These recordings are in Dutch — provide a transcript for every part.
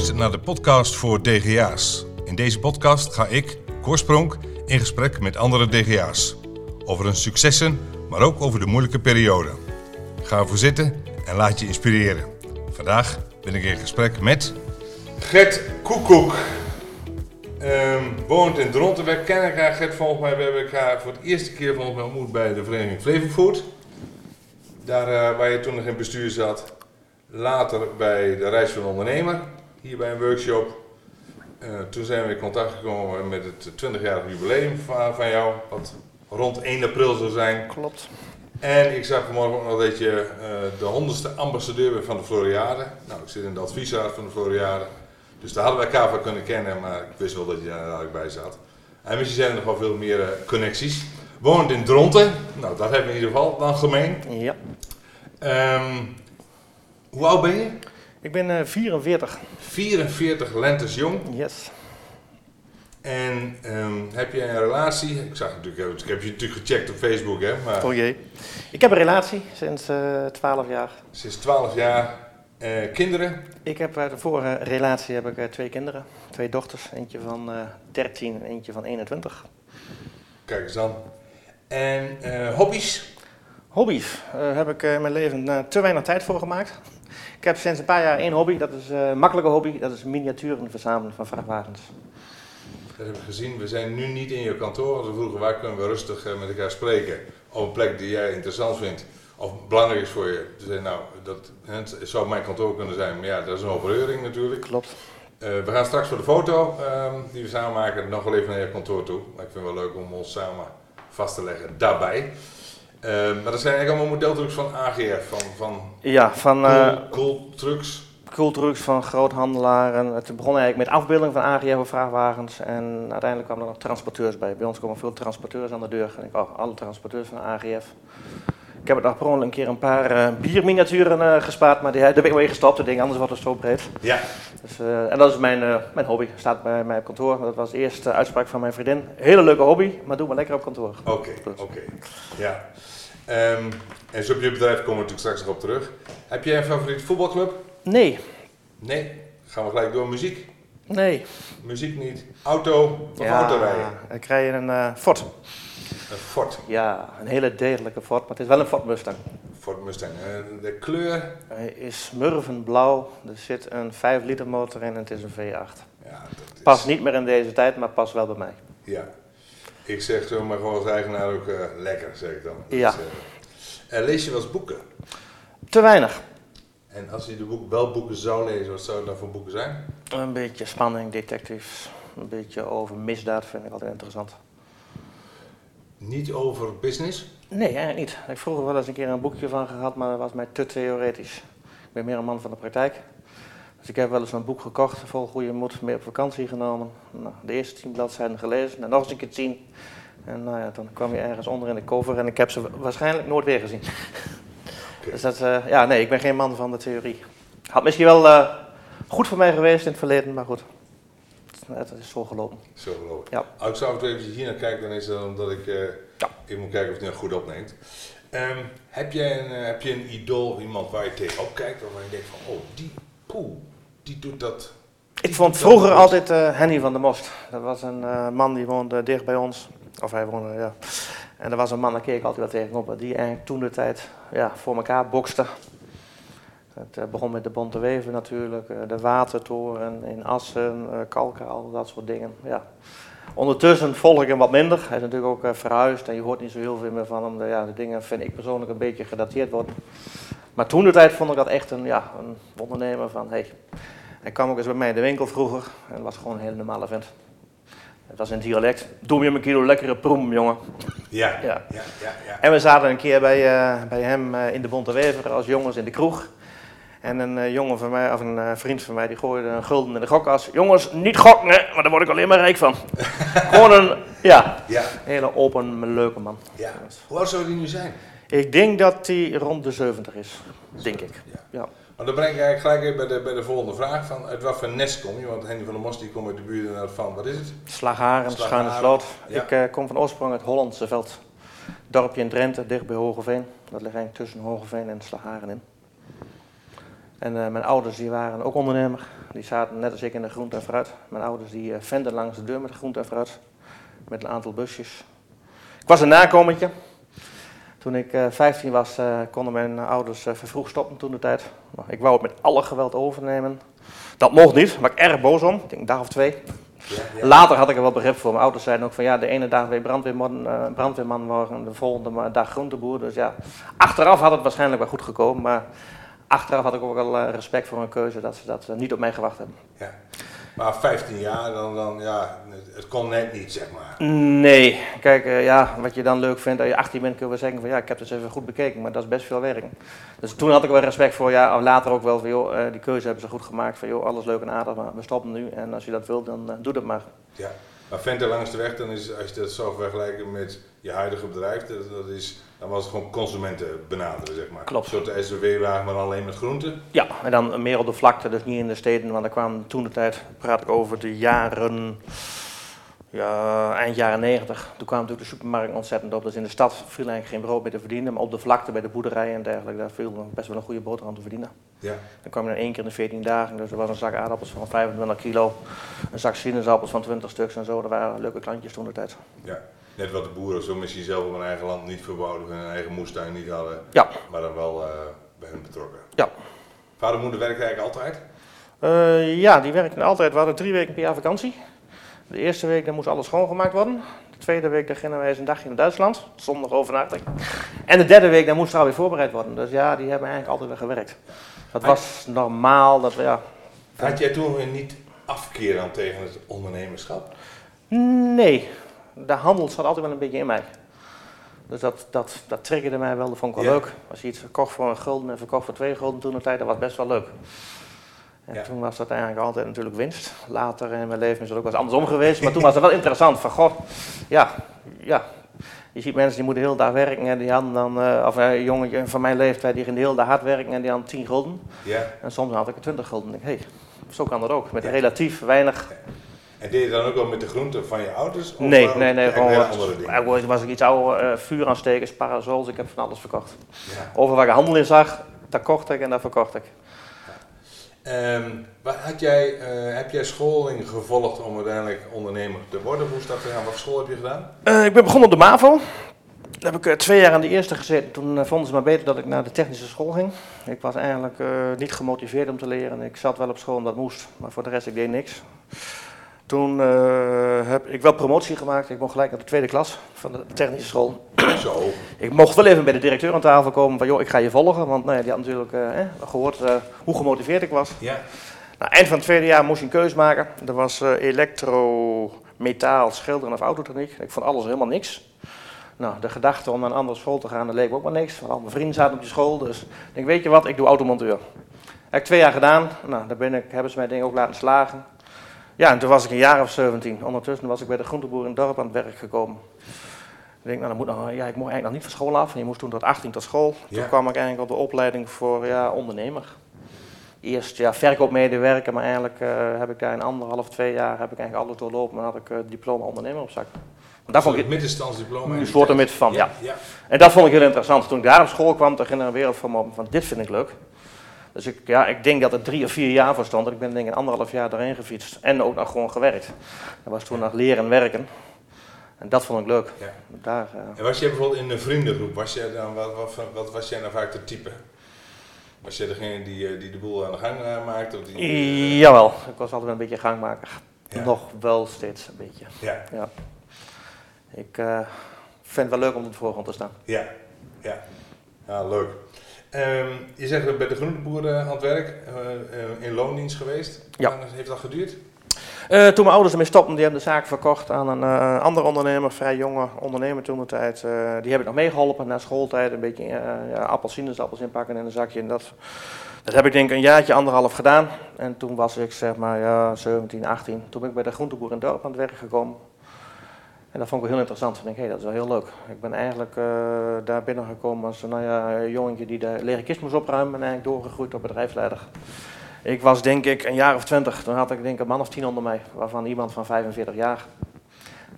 luistert naar de podcast voor DGA's. In deze podcast ga ik, Korspronk, in gesprek met andere DGA's. Over hun successen, maar ook over de moeilijke periode. Ga ervoor zitten en laat je inspireren. Vandaag ben ik in gesprek met... Gert Koekoek. Ehm, woont in Dronten. Wij kennen elkaar, Gert, volgens mij. We elkaar voor het eerste keer volgens mij ontmoet bij de vereniging Flevofood. Daar eh, waar je toen nog in bestuur zat. Later bij de Reis van de Ondernemer, hier bij een workshop. Eh, toen zijn we in contact gekomen met het 20-jarig jubileum van, van jou, wat rond 1 april zou zijn. Klopt. En ik zag vanmorgen ook nog dat je eh, de honderdste ambassadeur bent van de Floriade. Nou, ik zit in de adviesraad van de Floriade. Dus daar hadden wij elkaar van kunnen kennen, maar ik wist wel dat je daar eigenlijk bij zat. En misschien zijn er nog wel veel meer eh, connecties. Woont in Dronten. Nou, dat hebben we in ieder geval dan gemeen. Ja. Ehm, hoe oud ben je? Ik ben eh 44. 44 lentes jong. Yes. En ehm, heb je een relatie? Ik zag natuurlijk, ik heb je natuurlijk gecheckt op Facebook, hè? Maar Oh jee. Ik heb een relatie sinds eh 12 jaar. sinds 12 jaar eh, kinderen. Ik heb uit de vorige relatie heb ik eh, twee kinderen. Twee dochters. Eentje van eh 13 en eentje van 21. Kijk eens dan. En eh, hobby's? Hobby's. Daar heb ik eh, in mijn leven eh, te weinig tijd voor gemaakt. Ik heb sinds een paar jaar één hobby. Dat is eh, een makkelijke hobby. Dat is miniaturen verzamelen van vrachtwagens. Dat hebben we gezien. We zijn nu niet in je kantoor. Want we vroegen waar kunnen we rustig eh, met elkaar spreken. Op een plek die jij interessant vindt. Of belangrijk is voor je. Toen zei nou, dat het zou mijn kantoor kunnen zijn. Maar ja, dat is een hoop reuring natuurlijk. Klopt. Eh, we gaan straks voor de foto ehm, die we samen maken nog wel even naar je kantoor toe. Maar ik vind het wel leuk om ons samen vast te leggen daarbij. Ehm, maar dat zijn eigenlijk allemaal modeltrucks van AGF, van, van Ja, van eh cool, cool trucks. cooltrucks van groothandelaren. Het begon eigenlijk met afbeelding van AGF vrachtwagens. En uiteindelijk kwamen er nog transporteurs bij. Bij ons komen veel transporteurs aan de deur. En ik, oh, alle transporteurs van AGF. Ik heb het nog per ongeluk een keer een paar eh, bierminiaturen eh, gespaard, maar die, daar ben ik mee gestopt, dat ding, anders wordt het zo breed. Ja, Dus, eh, en dat is mijn, mijn hobby, staat bij mij op kantoor. Dat was de eerste uitspraak van mijn vriendin. Hele leuke hobby, maar doe maar lekker op kantoor. oké, oké. Ja. Ehm, en zo op je bedrijf komen we natuurlijk straks nog op terug. Heb jij een favoriete voetbalclub? Nee, Nee. Gaan we gelijk door muziek? nee. Muziek niet. Auto of autorijden? dan krijg je een Ford. Een Ford. Ja, een hele degelijke Ford, maar het is wel een Ford Mustang. Ford Mustang. Eh, de kleur? Hij is murvenblauw, er zit een 5 liter motor in en het is een V8. Ja, dat is... Past niet meer in deze tijd, maar past wel bij mij. Ja. Ik zeg zo maar gewoon als eigenaar ook eh, lekker, zeg ik dan. Ja. Dus, eh, lees je wel eens boeken? Te weinig. En als je de boek, wel boeken zou lezen, wat zou het dan voor boeken zijn? Een beetje spanning, detectives, een beetje over misdaad vind ik altijd interessant. Niet over business? Nee, eigenlijk niet. Ik vroeger wel eens een keer een boekje van gehad, maar dat was mij te theoretisch. Ik ben meer een man van de praktijk. Dus ik heb wel eens een boek gekocht, vol goede moed, mee op vakantie genomen. Nou, de eerste tien bladzijden gelezen en nog eens een keer tien. En nou ja, dan kwam je ergens onder in de cover en ik heb ze waarschijnlijk nooit weer gezien. Dus dat, eh, ja, nee, ik ben geen man van de theorie. Had misschien wel eh, goed voor mij geweest in het verleden, maar goed. Het is zo gelopen. Zo geloof ik. Ja. Als ik zo af even hier naar kijk, dan is het omdat ik eh Ja. even moet kijken of het nou goed opneemt. Ehm, heb, jij een, eh, heb je een idool of iemand waar je tegenop kijkt, waarvan je denkt van, oh, die, poeh, die doet dat. Ik vond vroeger altijd eh, Henny van der Most. Dat was een eh, man die woonde dicht bij ons. Of hij woonde, ja. En er was een man, daar keek ik altijd wel tegenop. Die eigenlijk toen de tijd ja, voor elkaar bokste. Het eh, begon met de Bonte Weven natuurlijk. eh, de Watertoren in Assen, eh Kalkaal, dat soort dingen. Ja. Ondertussen volg ik hem wat minder. Hij is natuurlijk ook verhuisd en je hoort niet zo heel veel meer van hem. De, ja, de dingen vind ik persoonlijk een beetje gedateerd worden. Maar toen de tijd vond ik dat echt een, ja, een ondernemer van... Hey, hij kwam ook eens bij mij in de winkel vroeger en was gewoon een hele normale vent. Het was in dialect. Doe me een kilo lekkere proem, jongen. Ja, Ja. ja, ja. En we zaten een keer bij, bij hem in de Bonte Wever als jongens in de kroeg. En een eh, jongen van mij, of een eh, vriend van mij, die gooide een gulden in de gokas. Jongens, niet gokken, want daar word ik alleen maar rijk van. Gewoon een, ja, ja, hele open, leuke man. ja. Hoe oud zou die nu zijn? Ik denk dat hij rond de 70 is, denk ik. Ja. Ja. Maar dan breng ik eigenlijk gelijk even bij de, bij de volgende vraag. Van, uit wat voor nest kom je? Want Henny van der Mos die komt uit de buurt van, wat is het? Slagharen, Schuine Sloot. ja. Ik eh, kom van oorsprong uit Hollandse Veld. Dorpje in Drenthe, dicht bij Hogeveen. Dat ligt eigenlijk tussen Hogeveen en Slagharen in. En uh, mijn ouders die waren ook ondernemer. Die zaten net als ik in de groente en fruit. Mijn ouders die uh, venden langs de deur met de groente en fruit. Met een aantal busjes. Ik was een nakomertje. Toen ik uh, 15 was, konden mijn ouders vervroegd stoppen toen de tijd. Nou, ik wou het met alle geweld overnemen. Dat mocht niet, was ik erg boos om. Ik denk een dag of twee. Ja, ja. Later had ik er wel begrip voor. Mijn ouders zeiden ook van ja, de ene dag weer brandweerman, brandweerman worden en de volgende dag groenteboer. Dus ja, achteraf had het waarschijnlijk wel goed gekomen. Maar achteraf had ik ook wel eh, respect voor hun keuze dat ze dat eh, niet op mij gewacht hebben. Ja. Maar 15 jaar, dan, dan ja, het kon net niet, zeg maar. Nee, kijk, uh, ja, wat je dan leuk vindt, als je 18 bent, kun je wel zeggen van ja, ik heb het even goed bekeken, maar dat is best veel werk. Dus toen had ik wel respect voor, ja, later ook wel van joh, uh, die keuze hebben ze goed gemaakt, van joh, alles leuk en aardig, maar we stoppen nu en als je dat wilt, dan uh, doe dat maar. Ja, maar Venter langs de weg, dan is, als je dat zo vergelijkt met je huidige bedrijf, dat, dat is dan was het gewoon consumenten benaderen, zeg maar. Klopt. Een soort SWW-wagen, maar alleen met groenten. Ja, en dan meer op de vlakte, dus niet in de steden. Want er kwamen toen de tijd, praat ik over de jaren, ja, eind jaren 90. Toen kwam natuurlijk de supermarkt ontzettend op. Dus in de stad viel eigenlijk geen brood meer te verdienen. Maar op de vlakte, bij de boerderijen en dergelijke, daar viel best wel een goede boterham te verdienen. Ja. Dan kwam je in één keer in de 14 dagen. Dus er was een zak aardappels van 25 kilo, een zak sinaasappels van 20 stuks en zo. Dat waren leuke klantjes toen de tijd. Ja. Net wat de boeren zo misschien zelf op hun eigen land niet verbouwden, hun eigen moestuin niet hadden, ja. maar dan wel uh, bij hun betrokken. Ja. Vader en moeder werken eigenlijk altijd? Uh, ja, die werkten altijd. We hadden drie weken per jaar vakantie. De eerste week dan moest alles schoongemaakt worden. De tweede week dan gingen wij eens een dagje naar Duitsland, zondag overnachting. En de derde week dan moest er alweer voorbereid worden. Dus ja, die hebben eigenlijk altijd weer gewerkt. Dat was normaal. Dat we, ja, Had jij toen niet afkeer dan tegen het ondernemerschap? Nee, de handel zat altijd wel een beetje in mij. Dus dat, dat, dat triggerde mij wel, dat vond ik wel leuk. Als je iets verkocht voor een gulden en verkocht voor twee gulden toen de tijd, dat was best wel leuk. En toen was dat eigenlijk altijd natuurlijk winst. Later in mijn leven is het ook wel eens andersom geweest, maar toen was het wel interessant. Van god, ja, ja. Je ziet mensen die moeten heel dag werken en die hadden dan, uh, of een jongetje van mijn leeftijd, die ging hele dag hard werken en die hadden 10 gulden. Ja. En soms had ik 20 gulden. Hé, hey, zo kan dat ook, met relatief weinig en deed je dan ook wel met de groenten van je ouders? Of nee, nee, nee. Gewoon andere dingen? was ik iets ouder, uh, vuur aanstekers, parasols, ik heb van alles verkocht. Ja. Over waar ik handel in zag, dat kocht ik en dat verkocht ik. Um, had jij, uh, heb jij scholing gevolgd om uiteindelijk ondernemer te worden? Hoe is dat gegaan? Wat school heb je gedaan? Uh, ik ben begonnen op de MAVO. Daar heb ik twee jaar aan de eerste gezeten. Toen vonden ze maar beter dat ik naar de technische school ging. Ik was eigenlijk niet gemotiveerd om te leren. Ik zat wel op school omdat dat moest, maar voor de rest ik deed niks. Toen uh, heb ik wel promotie gemaakt. Ik mocht gelijk naar de tweede klas van de technische school. Zo. Ik mocht wel even bij de directeur aan tafel komen van joh, ik ga je volgen. Want nou ja, die had natuurlijk uh, gehoord uh, hoe gemotiveerd ik was. Ja. Nou, eind van het tweede jaar moest je een keuze maken. Er was elektro, metaal, schilderen of autotechniek. Ik vond alles helemaal niks. Nou, de gedachte om naar een andere school te gaan, dat leek ook maar niks. Want al mijn vrienden zaten op die school. Dus ik denk, weet je wat, ik doe automonteur. Heb ik twee jaar gedaan. Nou, daar ben ik, hebben ze mij denk ook laten slagen. Ja, en toen was ik een jaar of 17. Ondertussen was ik bij de groenteboer in het dorp aan het werk gekomen. Ik denk, nou, dan moet nog, ja, ik mocht eigenlijk nog niet van school af. Je moest toen tot 18 tot school. Toen kwam ik eigenlijk op de opleiding voor ja, ondernemer. Eerst ja, verkoopmedewerker, maar eigenlijk uh, heb ik daar in anderhalf, twee jaar heb ik eigenlijk alles doorlopen en had ik uh, diploma ondernemer op zak. Dat vond ik middenstandsdiploma. Een soort met van, ja. ja. En dat vond ik heel interessant. Toen ik daar op school kwam, toen ging er een wereld van me van dit vind ik leuk. Dus ik, ja, ik denk dat het drie of vier jaar voor stond. Ik ben denk ik anderhalf jaar daarheen gefietst. En ook nog gewoon gewerkt. Dat was toen nog leren en werken. En dat vond ik leuk. Ja. Daar, uh... En was jij bijvoorbeeld in een vriendengroep, was jij dan, wat, wat, wat was jij nou vaak de type? Was jij degene die, eh, die de boel aan de gang uh, maakte? Of die, Jawel, ik was altijd een beetje gangmaker. Ja. Nog wel steeds een beetje. Ja. ja. Ik vind het wel leuk om op de voorgrond te staan. Ja, ja. ja leuk. Um, je zegt bij de groenteboeren aan het werk, uh, in loondienst geweest. Ja. Hoe lang heeft dat geduurd? Uh, toen mijn ouders ermee stopten, die hebben de zaak verkocht aan een uh, andere ondernemer, vrij jonge ondernemer toen de tijd. die heb ik nog meegeholpen na schooltijd, een beetje ja, appelsinesappels inpakken in een zakje. En dat, dat heb ik denk ik een jaartje, anderhalf gedaan. En toen was ik zeg maar ja, 17, 18. Toen ben ik bij de groenteboer in dorp aan het werk gekomen. En dat vond ik wel heel interessant. Ik denk, hé, hey, dat is wel heel leuk. Ik ben eigenlijk uh, daar binnengekomen als nou ja, een jongetje die de leren kist moest opruimen en eigenlijk doorgegroeid tot bedrijfsleider. Ik was denk ik een jaar of twintig, toen had ik denk ik een man of tien onder mij, waarvan iemand van 45 jaar.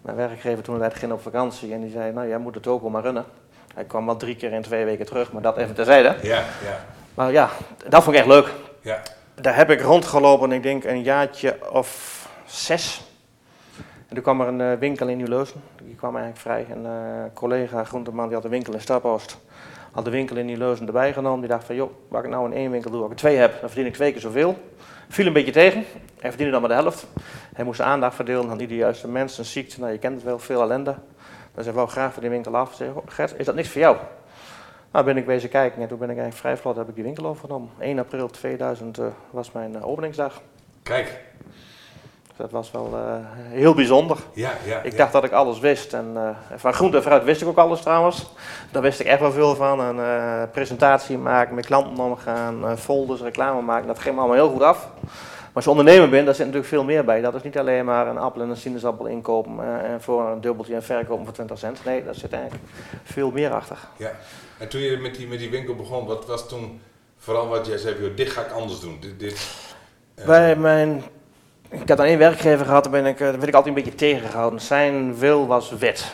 Mijn werkgever toen ging op vakantie en die zei, nou jij moet het ook maar runnen. Hij kwam wel drie keer in twee weken terug, maar dat even terzijde. Ja, ja. Maar ja, dat vond ik echt leuk. Ja. Daar heb ik rondgelopen, ik denk een jaartje of zes. En toen kwam er een uh, winkel in Nieuw-Leusen. Die kwam eigenlijk vrij. Een uh, collega, groenteman, die had een winkel in Stapoost. Had de winkel in Nieuw-Leusen erbij genomen. Die dacht van, joh, waar ik nou in één winkel doe, als ik twee heb, dan verdien ik twee keer zoveel. Viel een beetje tegen. Hij verdiende dan maar de helft. Hij moest de aandacht verdelen aan die de juiste mensen, ziekte. Nou, je kent het wel, veel ellende. Dus hij wou graag van die winkel af. Zei, Gert, is dat niks voor jou? Nou, ben ik bezig kijken en toen ben ik eigenlijk vrij vlot heb ik die winkel overgenomen. 1 april 2000 uh, was mijn openingsdag. Kijk. Dat was wel uh, heel bijzonder. Ja, ja, ik ja. dacht dat ik alles wist. En van groente en fruit wist ik ook alles trouwens. Daar wist ik echt wel veel van. Een presentatie maken, met klanten omgaan, folders, reclame maken. Dat ging me allemaal heel goed af. Maar als je ondernemer bent, daar zit natuurlijk veel meer bij. Dat is niet alleen maar een appel en een sinaasappel inkopen en voor een dubbeltje en verkopen voor 20 cent. Nee, daar zit eigenlijk veel meer achter. Ja. En toen je met die, met die winkel begon, wat was toen vooral wat jij zei, dit ga ik anders doen? Dit, dit. Bij mijn, ik had dan één werkgever gehad, daar ben ik, daar werd ik altijd een beetje tegengehouden. Zijn wil was wet.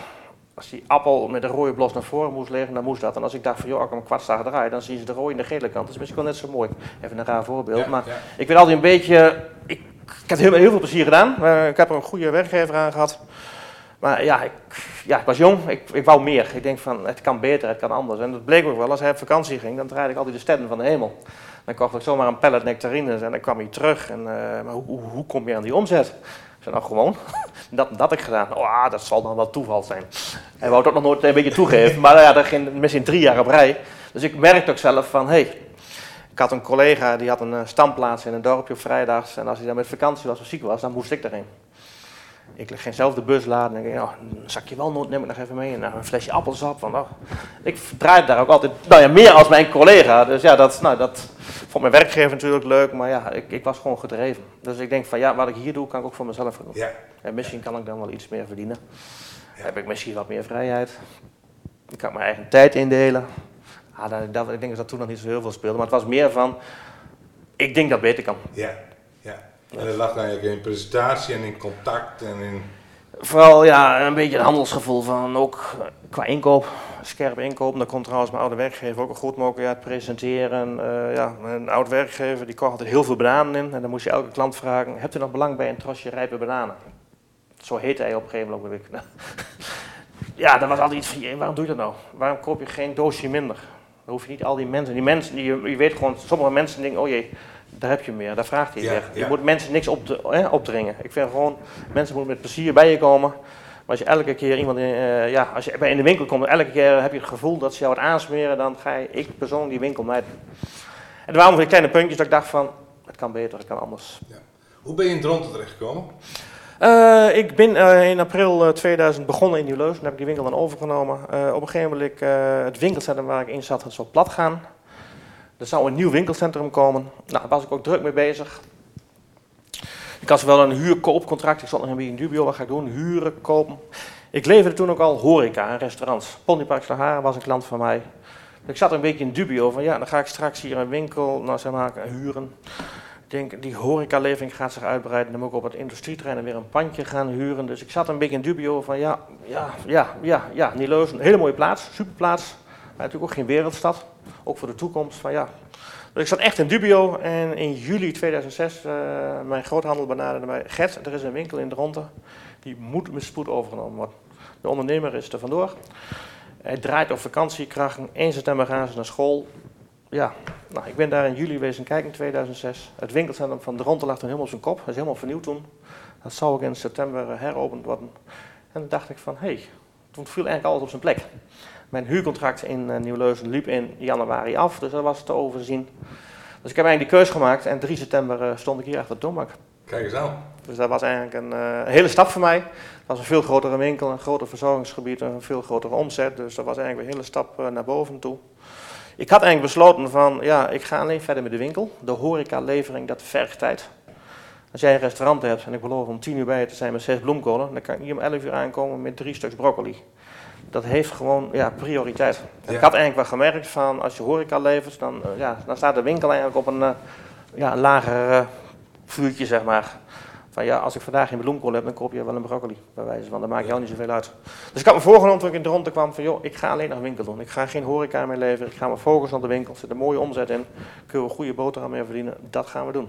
Als die appel met de rode blos naar voren moest liggen, dan moest dat. En als ik dacht van, joh, ik hem kwart sta draai, dan zien ze de rode en de gele kant. Dat is misschien wel net zo mooi. Even een raar voorbeeld. Ja, maar ja. ik werd altijd een beetje, ik, ik heb heel, heel veel plezier gedaan. Uh, ik heb er een goede werkgever aan gehad. Maar ja, ik, ja, ik was jong, ik, ik wou meer. Ik denk van, het kan beter, het kan anders. En dat bleek ook wel, als hij op vakantie ging, dan draaide ik altijd de sterren van de hemel. Dan kocht ik zomaar een pallet nectarines en dan kwam hij terug. En, uh, maar hoe, hoe, kom je aan die omzet? Ik zei, nou gewoon, dat, dat ik gedaan. Oh, dat zal dan wel toeval zijn. Hij wou ook nog nooit een beetje toegeven, maar ja, dat ging misschien drie jaar op rij. Dus ik merkte ook zelf van, hey, ik had een collega die had een uh, standplaats in een dorpje op vrijdags. En als hij dan met vakantie was of ziek was, dan moest ik erin. Ik ging zelf de bus laden en ik dacht, oh, een zakje walnoot neem ik nog even mee. En een flesje appelsap. Want, oh. Ik draaide daar ook altijd, nou ja, meer als mijn collega. Dus ja, dat, nou, dat vond mijn werkgever natuurlijk leuk. Maar ja, ik, ik was gewoon gedreven. Dus ik denk van, ja, wat ik hier doe, kan ik ook voor mezelf doen. Ja. En misschien kan ik dan wel iets meer verdienen. Ja. Heb ik misschien wat meer vrijheid. Ik kan mijn eigen tijd indelen. Ah, dat, dat, ik denk dat dat toen nog niet zo heel veel speelde. Maar het was meer van, ik denk dat het beter kan. Ja. En dat lag dan eigenlijk in presentatie en in contact en in... Vooral ja, een beetje het handelsgevoel van ook qua inkoop, scherp inkoop. Daar komt trouwens mijn oude werkgever ook goed mogelijk het presenteren. Uh, ja, een oud werkgever die kocht altijd heel veel bananen in. En dan moest je elke klant vragen, hebt u nog belang bij een trosje rijpe bananen? Zo heette hij op een gegeven moment. Ja, dan was altijd iets van, waarom doe je dat nou? Waarom koop je geen doosje minder? Dan hoef je niet al die mensen, die mensen, die, je weet gewoon, sommige mensen denken, oh jee, daar heb je meer, daar vraagt hij Ja, weer. Je ja. moet mensen niks op, hè, opdringen. Ik vind gewoon, mensen moeten met plezier bij je komen. Maar als je elke keer iemand in, eh, ja, als je bij in de winkel komt elke keer heb je het gevoel dat ze jou wat aansmeren, dan ga je, ik persoonlijk die winkel mijden. En waren van die kleine puntjes dat ik dacht van, het kan beter, het kan anders. Hoe ben je in rond terechtgekomen? Eh, ik ben eh, in april eh, 2000 begonnen in Nieuw-Leuzen. Toen heb ik die winkel dan overgenomen. Op een gegeven moment, eh, het winkelcentrum waar ik in zat, het zou plat gaan. Er zou een nieuw winkelcentrum komen. Nou, daar was ik ook druk mee bezig. Ik had wel een huurkoopcontract. Ik zat nog een beetje in dubio. Wat ga ik doen? Huren, kopen. Ik leverde toen ook al horeca en restaurants. Ponypark Slagaren was een klant van mij. Ik zat een beetje in dubio van ja, dan ga ik straks hier een winkel nou, zeg maar, huren. Ik denk, die horecalevering gaat zich uitbreiden. Dan moet ik op het industrieterrein weer een pandje gaan huren. Dus ik zat een beetje in dubio van ja, ja, ja, ja, ja. Een hele mooie plaats, superplaats. Maar natuurlijk ook geen wereldstad. Ook voor de toekomst van ja. Dus ik zat echt in dubio en in juli 2006, eh, mijn groothandel benaderde mij. Gert, er is een winkel in Dronten, die moet met spoed overgenomen worden. De ondernemer is er vandoor. Hij draait op vakantiekrachten. 1 september gaan ze naar school. Ja, nou, ik ben daar in juli wezen kijken in 2006. Het winkelcentrum van Dronten lag toen helemaal op zijn kop. Dat is helemaal vernieuwd toen. Dat zou ook in september eh, heropend worden. En toen dacht ik van, hé, hey, toen viel eigenlijk alles op zijn plek. Mijn huurcontract in uh, Nieuw-Leuzen liep in januari af, dus dat was te overzien. Dus ik heb eigenlijk die keus gemaakt en 3 september uh, stond ik hier achter de toonbank. Kijk eens aan. Dus dat was eigenlijk een uh, hele stap voor mij. Het was een veel grotere winkel, een groter verzorgingsgebied, een veel grotere omzet. Dus dat was eigenlijk een hele stap uh, naar boven toe. Ik had eigenlijk besloten van, ja, ik ga alleen verder met de winkel. De horeca-levering, dat vergt tijd. Als jij een restaurant hebt en ik beloof om 10 uur bij te zijn met zes bloemkolen, dan kan ik niet om 11 uur aankomen met drie stuks broccoli. Dat heeft gewoon ja, prioriteit. Ja. Ik had eigenlijk wel gemerkt van, als je horeca levert, dan, uh, ja, dan staat de winkel eigenlijk op een, uh, ja, lager uh, vuurtje, zeg maar. Van ja, als ik vandaag geen bloemkool heb, dan koop je wel een broccoli, bij wijze van. Dat maakt jou niet zoveel uit. Dus ik had me voorgenomen toen ik in de ronde kwam van joh, ik ga alleen nog winkel doen. Ik ga geen horeca meer leveren, ik ga me focussen op de winkel. Er zit een mooie omzet in, kunnen we goede boterham mee verdienen. Dat gaan we doen.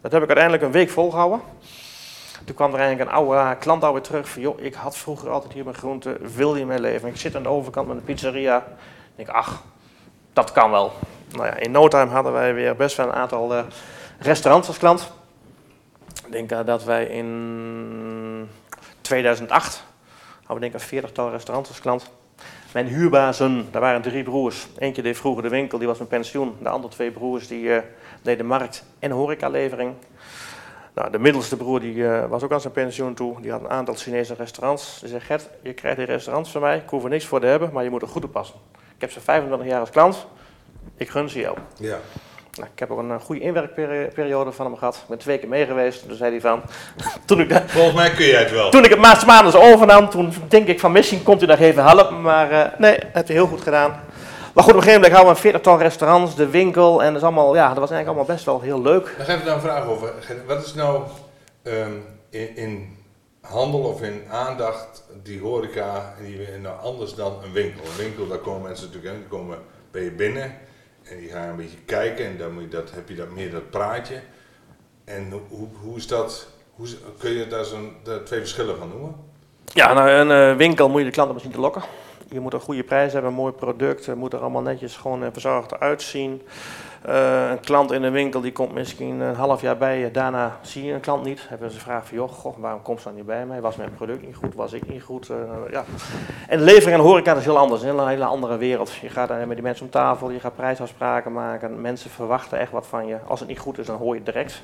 Dat heb ik uiteindelijk een week volgehouden. Toen kwam er eigenlijk een oude klant alweer terug van joh, ik had vroeger altijd hier mijn groente, wil je mee leveren? Ik zit aan de overkant met een pizzeria. Ik denk, ach, dat kan wel. Nou ja, in no time hadden wij weer best wel een aantal uh, restaurants als klant. Ik denk uh, dat wij in 2008 hadden we denk een veertigtal restaurants als klant. Mijn huurbazen, daar waren drie broers. Eentje deed vroeger de winkel, die was met pensioen. De andere twee broers die uh, deden markt en horecalevering. Nou, de middelste broer die, uh, was ook aan zijn pensioen toe. Die had een aantal Chinese restaurants. Die zei, Gert, je krijgt die restaurants van mij. Ik hoef er niks voor te hebben, maar je moet er goed op passen. Ik heb ze 25 jaar als klant. Ik gun ze jou. Ja. Nou, ik heb ook een uh, goede inwerkperiode van hem gehad. Ik ben twee keer mee geweest. Toen zei hij van... toen ik Volgens mij kun jij het wel. Toen ik het Maas Maanders overnam, toen denk ik van misschien komt u nog even helpen. Maar uh, nee, dat heeft hij heel goed gedaan. Maar goed, op een gegeven moment hadden we een veertigtal restaurants, de winkel. En dat, is allemaal, ja, dat was eigenlijk allemaal best wel heel leuk. Daar ga ik daar een vraag over. Wat is nou um, in, in, handel of in aandacht die horeca die nou anders dan een winkel? Een winkel, daar komen mensen natuurlijk in, die komen bij je binnen. En die gaan een beetje kijken en dan moet je dat, heb je dat meer dat praatje. En hoe, hoe is dat, hoe, kun je daar zo'n twee verschillen van noemen? Ja, nou, een winkel moet je de klanten misschien te lokken. Je moet een goede prijs hebben, een mooi product, het moet er allemaal netjes gewoon en verzorgd uitzien. Uh, een klant in een winkel die komt misschien een half jaar bij je, daarna zie je een klant niet. Hebben ze vragen van, joh, waarom komt ze dan niet bij mij? Was mijn product niet goed? Was ik niet goed? Uh, ja. En levering en horeca is heel anders, een hele andere wereld. Je gaat daar met die mensen om tafel, je gaat prijsafspraken maken. Mensen verwachten echt wat van je. Als het niet goed is, dan hoor je het direct.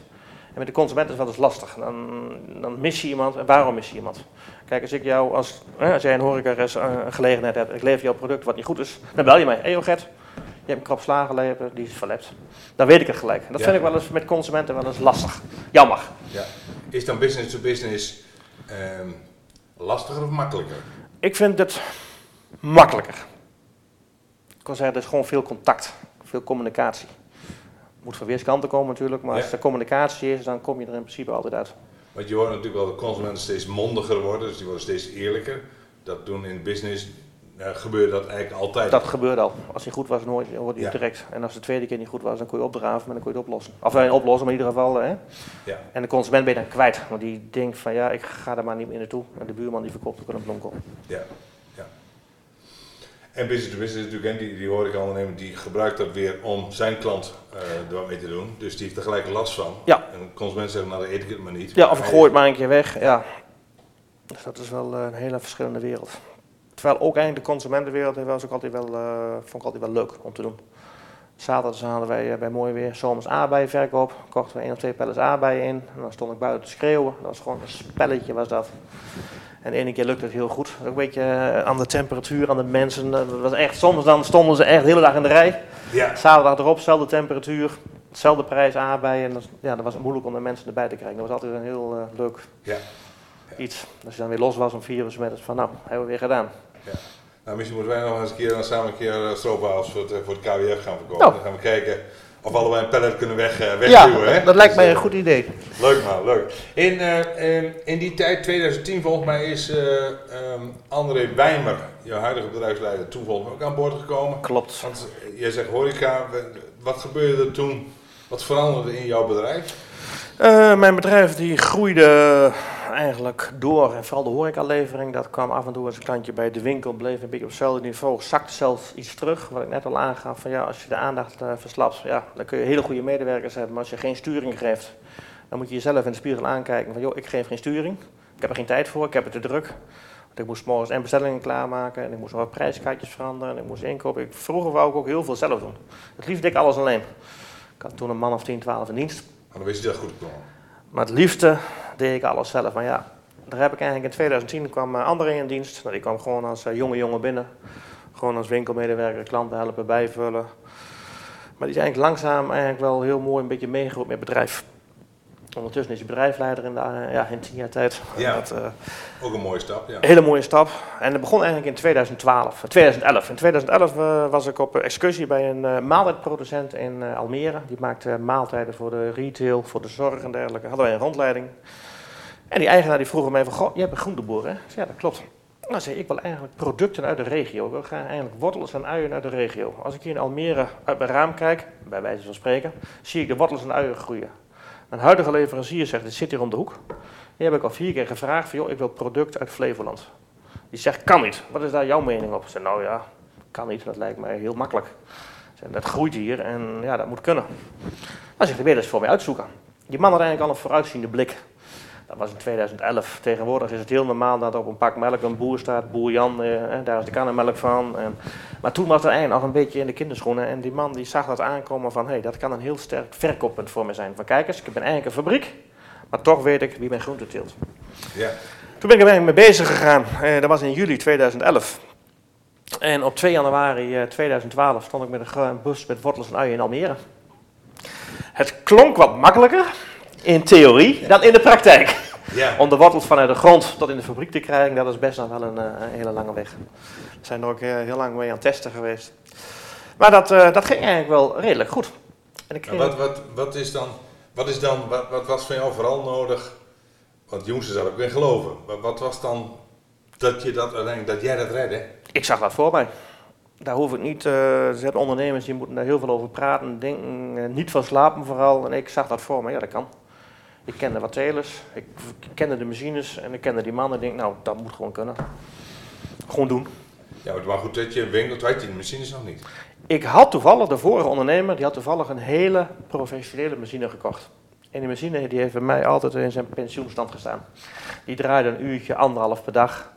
En met de consument is dat dus lastig. Dan, dan mis je iemand. En waarom mis je iemand? Kijk, als ik jou als, als jij een horeca een gelegenheid hebt, ik lever jouw product wat niet goed is, dan bel je mij. Hé, hey, Get, je hebt een krap slagenlever, die is verlept. Dan weet ik het gelijk. Dat ja. vind ik wel eens met consumenten wel eens lastig. Jammer. Ja. Is dan business to business um, lastiger of makkelijker? Ik vind het makkelijker. Ik kan zeggen, er is gewoon veel contact, veel communicatie. Moet van weerskanten komen natuurlijk, maar ja. als er communicatie is, dan kom je er in principe altijd uit. Want je hoort natuurlijk wel dat consumenten steeds mondiger worden, dus die worden steeds eerlijker. Dat doen in business ja, gebeurde dat eigenlijk altijd? Dat gebeurde al. Als hij goed was, hoorde je ja. direct. En als de tweede keer niet goed was, dan kon je opdraven, maar dan kon je het oplossen. Of uh, oplossen, maar in ieder geval. Hè. Ja. En de consument ben je dan kwijt. Want die denkt van ja, ik ga er maar niet meer naartoe. En de buurman die verkoopt ook een bloemkool. Ja. En business to business natuurlijk, die, die hoor ik ondernemer, die gebruikt dat weer om zijn klant uh, er wat mee te doen. Dus die heeft er gelijk last van. Ja. En de consument zegt, nou dan eet ik het maar niet. Ja, of ik gooi het maar een keer weg. Ja. Dus dat is wel een hele verschillende wereld. Terwijl ook eigenlijk de consumentenwereld was ook altijd wel, uh, vond ik altijd wel leuk om te doen. Zaterdag hadden wij bij Mooi Weer zomers aardbeienverkoop. Kochten we één of twee pellets aardbeien in. En dan stond ik buiten te schreeuwen. Dat was gewoon een spelletje was dat. En de ene keer lukte het heel goed. Ook een beetje aan de temperatuur, aan de mensen. Dat was echt, soms dan stonden ze echt de hele dag in de rij. Ja. Zaterdag erop, dezelfde temperatuur, hetzelfde prijs aardbeien. En dat, ja, dat was moeilijk om de mensen erbij te krijgen. Dat was altijd een heel uh, leuk ja. Ja. iets. Als je dan weer los was om vier uur met van nou, hebben we weer gedaan. Ja. Nou, misschien moeten wij nog eens een keer dan samen een keer stroopwafels voor het, voor het KWF gaan verkopen. Nou. Dan gaan we kijken of allebei een pallet kunnen weg, uh, wegduwen. Ja, hè? dat lijkt dus, mij een goed idee. Leuk man, leuk. In, uh, in, in die tijd, 2010 volgens mij, is um, André Wijmer, jouw huidige bedrijfsleider, toen volgens mij ook aan boord gekomen. Klopt. Want jij zegt horeca, wat gebeurde er toen, wat veranderde in jouw bedrijf? Mijn bedrijf die groeide eigenlijk door en vooral de horecalevering. Dat kwam af en toe als een klantje bij de winkel, bleef een beetje op hetzelfde niveau, zakte zelfs iets terug. Wat ik net al aangaf, van ja, als je de aandacht uh, verslapt, ja, dan kun je hele goede medewerkers hebben. Maar als je geen sturing geeft, dan moet je jezelf in de spiegel aankijken van joh, ik geef geen sturing. Ik heb er geen tijd voor, ik heb het te druk. Want ik moest morgens en bestellingen klaarmaken en ik moest nog prijskaartjes veranderen en ik moest inkopen. Ik, vroeger wou ik ook heel veel zelf doen. Het liefst deed ik alles alleen. Ik had toen een man of 10, 12 in dienst. Maar dan wist je dat goed kwam. Maar het liefste deed ik alles zelf. Maar ja, daar heb ik eigenlijk in 2010 kwam uh, André in dienst. Nou, die kwam gewoon als uh, jonge jongen binnen. Gewoon als winkelmedewerker, klanten helpen, bijvullen. Maar die is eigenlijk langzaam eigenlijk wel heel mooi een beetje meegegroeid met het bedrijf. Ondertussen is hij bedrijfsleider in, de, uh, ja, in tien jaar tijd. Ja, dat, ook een mooie stap. Ja. Hele mooie stap. En dat begon eigenlijk in 2012, 2011. In 2011 was ik op excursie bij een maaltijdproducent in Almere. Die maakte maaltijden voor de retail, voor de zorg en dergelijke. Hadden wij een rondleiding. En die eigenaar die vroeg mij van, goh, jij bent groenteboer hè? Zei, ja, dat klopt. Nou zei ik, ik wil eigenlijk producten uit de regio. Ik wil graag eigenlijk wortels en uien uit de regio. Als ik hier in Almere uit mijn raam kijk, bij wijze van spreken, zie ik de wortels en uien groeien. Mijn huidige leverancier zegt, dit zit hier om de hoek. Die heb ik al vier keer gevraagd joh, ik wil product uit Flevoland. Die zegt, kan niet. Wat is daar jouw mening op? Ik zei, nou ja, kan niet. Dat lijkt mij heel makkelijk. Zei, dat groeit hier en ja, dat moet kunnen. Dan zegt hij, wil je eens voor mij uitzoeken. Die man had eigenlijk al een vooruitziende blik. Dat was in 2011. Tegenwoordig is het heel normaal dat op een pak melk een boer staat, boer Jan, eh, daar is de kannenmelk van. En, maar toen was het eigenlijk nog een beetje in de kinderschoenen. En die man die zag dat aankomen van, hé, hey, dat kan een heel sterk verkooppunt voor me zijn. Van kijk eens, ik ben eigenlijk een fabriek, maar toch weet ik wie mijn groente teelt. Ja. Toen ben ik er mee bezig gegaan. Eh, dat was in juli 2011. En op 2 januari eh, 2012 stond ik met een bus met wortels en uien in Almere. Het klonk wat makkelijker in theorie dan in de praktijk. Ja. Om de wortels vanuit de grond tot in de fabriek te krijgen, dat is best nog wel een, eh, een hele lange weg. We zijn er ook eh, heel lang mee aan het testen geweest. Maar dat, eh, dat ging eigenlijk wel redelijk goed. En ik wat, wat, wat is dan, wat, is dan wat, wat was van jou vooral nodig? Want jongens zou ik weer geloven. Maar wat was dan dat, je dat, dat jij dat redde? Ik zag dat voor mij. Daar hoef ik niet, eh, er zijn ondernemers die moeten daar heel veel over praten, denken, niet van slapen vooral. En ik zag dat voor me, ja dat kan. Ik kende wat telers, ik kende de machines en ik kende die mannen. Ik denk, nou, dat moet gewoon kunnen. Gewoon doen. Ja, maar goed dat je winkelt, weet je de machines nog niet. Ik had toevallig, de vorige ondernemer, die had toevallig een hele professionele machine gekocht. En die machine die heeft bij mij altijd in zijn pensioenstand gestaan. Die draaide een uurtje, anderhalf per dag.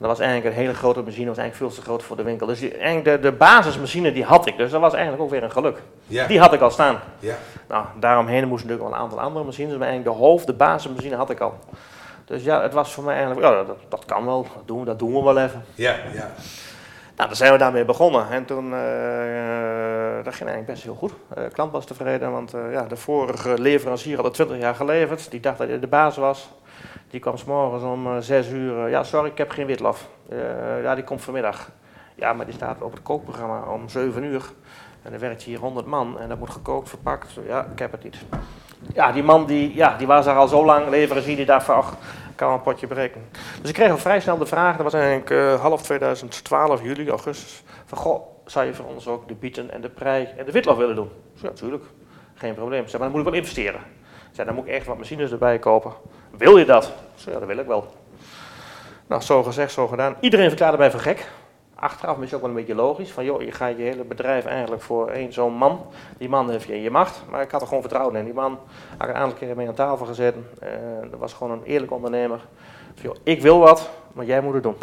Dat was eigenlijk een hele grote machine, was eigenlijk veel te groot voor de winkel. Dus die, eigenlijk de, de basismachine die had ik, dus dat was eigenlijk ook weer een geluk. Ja, Die had ik al staan. ja. Nou, daaromheen moesten natuurlijk wel een aantal andere machines, maar eigenlijk de hoofd, de basismachine had ik al. Dus ja, het was voor mij eigenlijk, ja, dat, dat kan wel, dat doen, we, dat doen we wel even. ja, ja. Nou, dan zijn we daarmee begonnen. En toen, eh, dat ging eigenlijk best heel goed. De klant was tevreden, want eh, ja, de vorige leverancier had er 20 jaar geleverd. Die dacht dat hij de baas was. Die kwam s'morgens om eh, 6 uur. eh, ja, sorry, ik heb geen witlof. Eh, ja, die komt vanmiddag. Ja, maar die staat op het kookprogramma om 7 uur. En er werkt hier 100 man en dat moet gekookt, verpakt. Ja, ik heb het niet. Ja, die man die, ja, die was er al zo lang, leverancier, die dacht van, ach, kan een potje berekenen. Dus ik kreeg al vrij snel de vraag, dat was eigenlijk half 2012, juli, augustus, van goh, zou je voor ons ook de bieten en de prei en de witlof willen doen? Ja, natuurlijk, geen probleem. Zei, maar dan moet ik wel investeren. Zei, dan moet ik echt wat machines erbij kopen. Wil je dat? Ik zei, ja, dat wil ik wel. Nou, zo gezegd, zo gedaan. Iedereen verklaarde mij voor gek. Achteraf is het ook wel een beetje logisch. Van joh, je gaat je hele bedrijf eigenlijk voor één zo'n man. Die man heeft je in je macht. Maar ik had er gewoon vertrouwen in. Die man had ik een aantal keren mee aan tafel gezeten. Eh, dat was gewoon een eerlijk ondernemer. Van, joh, ik wil wat, maar jij moet het doen.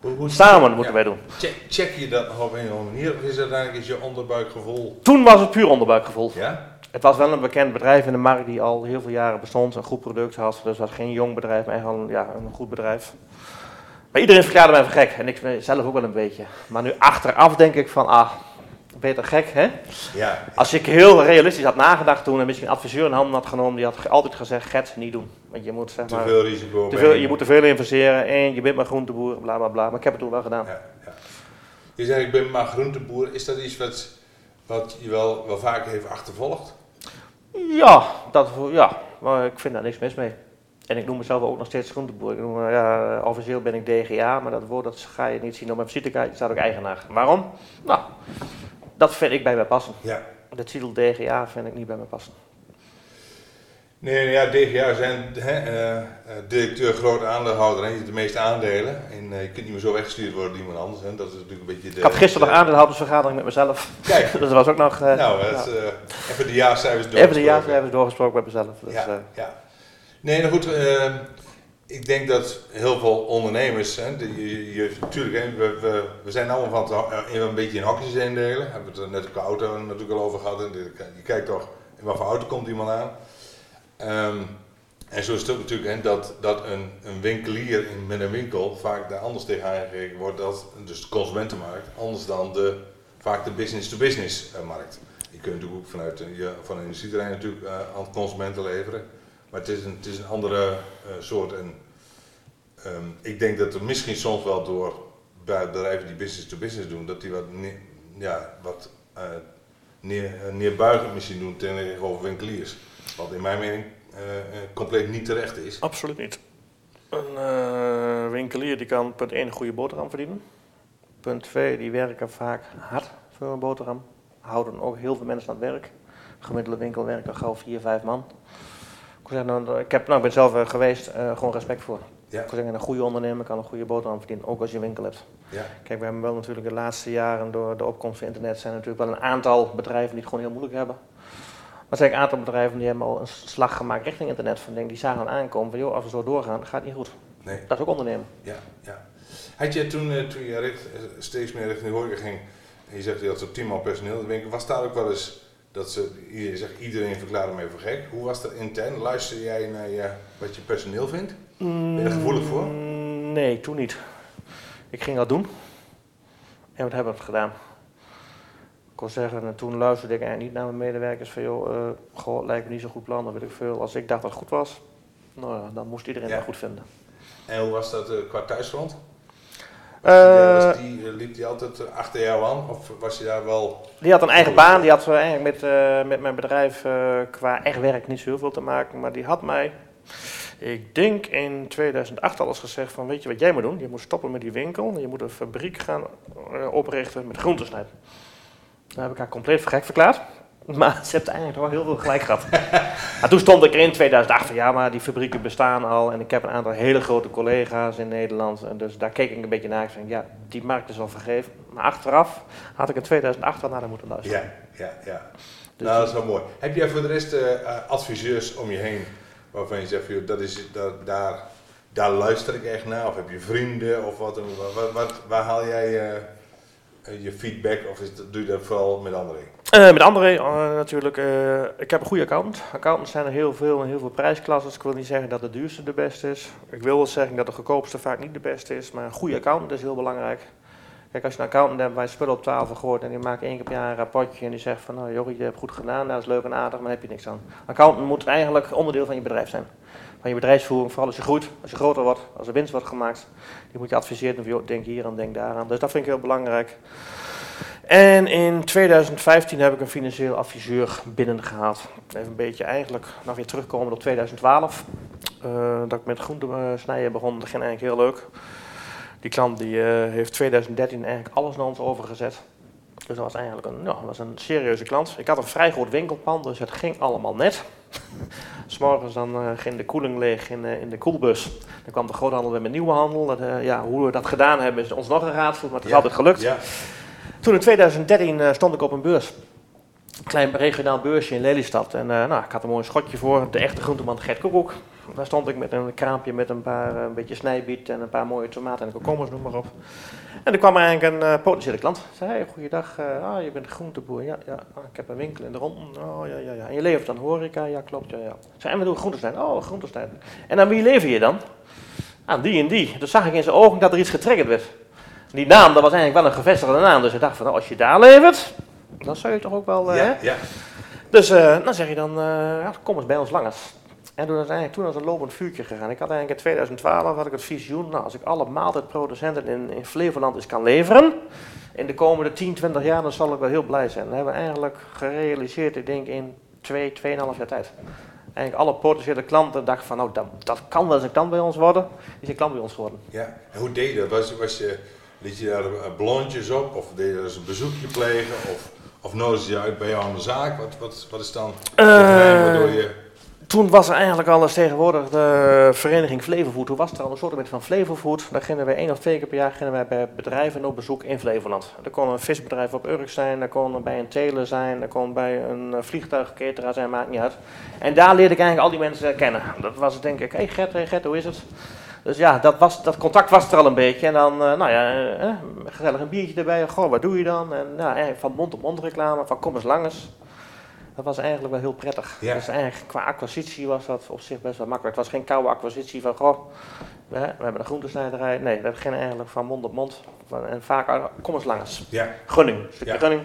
Hoe, hoe- Samen moeten ja. wij doen. Check, check je dat nog op een of andere manier? Of is uiteindelijk is je onderbuikgevoel? Toen was het puur onderbuikgevoel. Ja? Het was wel een bekend bedrijf in de markt die al heel veel jaren bestond. Een goed product had. Dus het was geen jong bedrijf, maar echt wel een, ja, een goed bedrijf. Maar iedereen verklaarde mij voor gek. En ik zelf ook wel een beetje. Maar nu achteraf denk ik van, ah, beter gek hè. Ja. Als ik heel realistisch had nagedacht toen en misschien een adviseur in handen had genomen, die had altijd gezegd, Gert, niet doen. Want je moet zeg Te maar, veel risico. te veel, je moet te veel investeren en je bent maar groenteboer, bla bla bla. Maar ik heb het toen wel gedaan. Ja, ja. Je zegt, ik ben maar groenteboer. Is dat iets wat, wat je wel, wel vaker heeft achtervolgd? Ja, dat, ja, maar ik vind daar niks mis mee. En ik noem mezelf ook nog steeds groenteboer. Ik noem, me, ja, officieel ben ik DGA, maar dat woord dat ga je niet zien op mijn visitekaartje, staat ook eigenaar. Waarom? Nou, dat vind ik bij mij passen. Ja. De titel DGA vind ik niet bij mij passen. Nee, ja, DGA zijn hè, eh, eh, directeur, grote aandeelhouder en je hebt de meeste aandelen. En eh, je kunt niet meer zo weggestuurd worden door iemand anders. Hè. Dat is natuurlijk een beetje de... Ik had gisteren nog de- aandeelhoudersvergadering met mezelf. Kijk, Dus dat was ook nog... eh, nou, eh, even de jaarcijfers Even de doorgesproken. jaarcijfers doorgesproken met mezelf. Dus, ja, ja. Nee, nou goed. eh, ik denk dat heel veel ondernemers, hè, die, je, je, natuurlijk, hè, we, we, we zijn allemaal van het een beetje in hokjes indelen. Hebben we het er net op de auto natuurlijk al over gehad. En je je kijkt toch, in wat voor auto komt iemand aan. Ehm, en zo is het ook natuurlijk hè, dat, dat een, een winkelier in, met een winkel vaak daar anders tegen aangekeken wordt, dat, dus de consumentenmarkt, anders dan de, vaak de business-to-business eh, markt. Je kunt natuurlijk ook vanuit eh, je, van een industrieterrein natuurlijk eh, aan consumenten leveren, maar het is een, het is een andere soort. En, ehm, ik denk dat er misschien soms wel door bij bedrijven die business-to-business doen, dat die wat, ja, wat neer, neerbuigend misschien doen tegenover winkeliers. Wat in mijn mening eh, eh, compleet niet terecht is. absoluut niet. Een eh, winkelier die kan punt 1 een goede boterham verdienen. Punt 2, die werken vaak hard voor een boterham. Houden ook heel veel mensen aan het werk. Gemiddelde winkel werkt er gauw 4, 5 man. Ik, zeg, nou, ik, heb, nou, ik ben zelf geweest, gewoon respect voor. Ja. Ik zou zeggen, een goede ondernemer kan een goede boterham verdienen, ook als je een winkel hebt. Ja. Kijk, we hebben wel natuurlijk de laatste jaren door de opkomst van internet zijn er natuurlijk wel een aantal bedrijven die het gewoon heel moeilijk hebben. Maar zijn een aantal bedrijven die hebben al een slag gemaakt richting internet. Van, denk, die zagen dan aankomen van, joh, als we zo doorgaan, gaat het niet goed. Nee. Dat is ook ondernemen. Ja, ja. Had je toen, eh, toen je richt, eh, steeds meer richting de horeca ging, en je zegt je had zo'n tien man personeel winkel, was daar ook wel eens dat ze, je zegt iedereen verklaarde me voor gek. Hoe was dat intern? Luister jij naar je, wat je personeel vindt? Ben je er gevoelig voor? Mm, Nee, toen niet. Ik ging dat doen. En wat hebben we gedaan? Ik wil zeggen, en toen luisterde ik eigenlijk niet naar mijn medewerkers van joh, eh, goh, het lijkt me niet zo'n goed plan, dat weet ik veel. Als ik dacht dat het goed was, nou ja, dan moest iedereen Ja. dat goed vinden. En hoe was dat eh, qua thuisgrond? Eh, was die, eh, liep die altijd eh, achter jou aan? Of was je daar wel... Die had een eigen baan, die had eh, eigenlijk met, eh, met mijn bedrijf eh, qua echt werk niet zo heel veel te maken, maar die had mij, ik denk in 2008 al eens gezegd van weet je wat jij moet doen? Je moet stoppen met die winkel, je moet een fabriek gaan eh, oprichten met groentesnijden. Daar heb ik haar compleet gek verklaard. Maar ze heeft eigenlijk wel heel veel gelijk gehad. maar toen stond ik er in 2008 van ja, maar die fabrieken bestaan al. En ik heb een aantal hele grote collega's in Nederland. En dus daar keek ik een beetje naar. Ik zei, ja, die markt is al vergeven. Maar achteraf had ik in 2008 wel naar haar moeten luisteren. Ja, ja, ja. Dus nou, dat is wel mooi. Heb jij voor de rest eh, eh, adviseurs om je heen waarvan je zegt, joh, dat is, dat, daar, daar luister ik echt naar? Of heb je vrienden? Of wat, wat, wat, waar haal jij eh, je feedback? Of is doe je dat vooral met anderen? Eh, met André eh, natuurlijk. eh, ik heb een goede account. Accountants zijn er heel veel en heel veel prijsklassen. Ik wil niet zeggen dat de duurste de beste is. Ik wil wel zeggen dat de goedkoopste vaak niet de beste is. Maar een goede accountant is heel belangrijk. Kijk, als je een accountant hebt waar je spullen op tafel gooit en die maakt één keer per jaar een rapportje en die zegt van nou joh, je hebt goed gedaan, nou, dat is leuk en aardig, maar daar heb je niks aan. Accountant moet eigenlijk onderdeel van je bedrijf zijn. Van je bedrijfsvoering, vooral als je groeit, als je groter wordt, als er winst wordt gemaakt. Die moet je adviseren van denk hier aan, denk daaraan. Dus dat vind ik heel belangrijk. En in 2015 heb ik een financieel adviseur binnengehaald. Even een beetje eigenlijk nog weer terugkomen op 2012. eh, dat ik met groente eh, snijden begon, dat ging eigenlijk heel leuk. Die klant die, eh, heeft 2013 eigenlijk alles naar ons overgezet. Dus dat was eigenlijk een, ja, was een serieuze klant. Ik had een vrij groot winkelpand, dus het ging allemaal net. S'morgens dan eh, ging de koeling leeg in, eh, in de koelbus. Dan kwam de groothandel weer met nieuwe handel. Dat, eh, ja, hoe we dat gedaan hebben is ons nog een raadsel, maar het is Ja. altijd gelukt. Ja, Toen in 2013 eh, stond ik op een beurs. Een klein regionaal beursje in Lelystad. En nou, ik had een mooi schotje voor. De echte groenteman Gert Koekoek. Daar stond ik met een kraampje met een paar een beetje snijbiet en een paar mooie tomaten en komkommers, noem maar op. En er kwam eigenlijk een eh, potentiële klant. Zei, hey, goeiedag, eh, ah, je bent groenteboer. Ja, ja ah, ik heb een winkel in de rond. Oh, ja, ja, ja. En je levert dan horeca? Ja, klopt, ja, ja. Zei, en we doen groentesnijden. Oh, groentesnijden. En aan wie lever je dan? Aan die en die. Dus zag ik in zijn ogen dat er iets getriggerd werd. Die naam, dat was eigenlijk wel een gevestigde naam. Dus ik dacht van, nou, als je daar levert, dan zou je toch ook wel... eh, ja, ja. Dus dan zeg je dan, ja, kom eens bij ons langers. En toen is het eigenlijk toen als een lopend vuurtje gegaan. Ik had eigenlijk in 2012 had ik het visioen, nou, als ik alle maaltijdproducenten in, in Flevoland eens kan leveren, in de komende 10, 20 jaar, dan zal ik wel heel blij zijn. Dat hebben we eigenlijk gerealiseerd, ik denk in 2, 2,5 jaar tijd. Eigenlijk alle potentiële klanten dachten van, nou, dat, dat kan wel eens een klant bij ons worden. Die is een klant bij ons geworden. ja. En hoe deed je dat? Was, was je, liet je daar ballonnetjes op? Of deed je dus een bezoekje plegen? Of, of nodigde je uit bij jou aan de zaak? Wat, wat, wat is dan het geheim waardoor je... Toen was er eigenlijk al eens tegenwoordig de vereniging Flevofood. Toen was er al een soort van Flevofood. Daar gingen wij één of twee keer per jaar gingen wij bij bedrijven op bezoek in Flevoland. Er kon een visbedrijf op Urk zijn, er kon bij een teler zijn, er kon bij een eh, vliegtuigketeraar zijn, maakt niet uit. En daar leerde ik eigenlijk al die mensen kennen. Dat was denk ik, hey Gert, hey Gert, hoe is het? Dus ja, dat, was, dat contact was er al een beetje. En dan, eh, nou ja, eh, gezellig een biertje erbij. Goh, wat doe je dan? En nou, van mond op mond reclame, van kom eens langers. Dat was eigenlijk wel heel prettig. Ja. Dus eigenlijk qua acquisitie was dat op zich best wel makkelijk. Het was geen koude acquisitie van, goh, we, we hebben een groentesnijderij. Nee, dat ging eigenlijk van mond op mond. En vaak, kom eens langers. Ja, Gunning, een stukje Ja. gunning.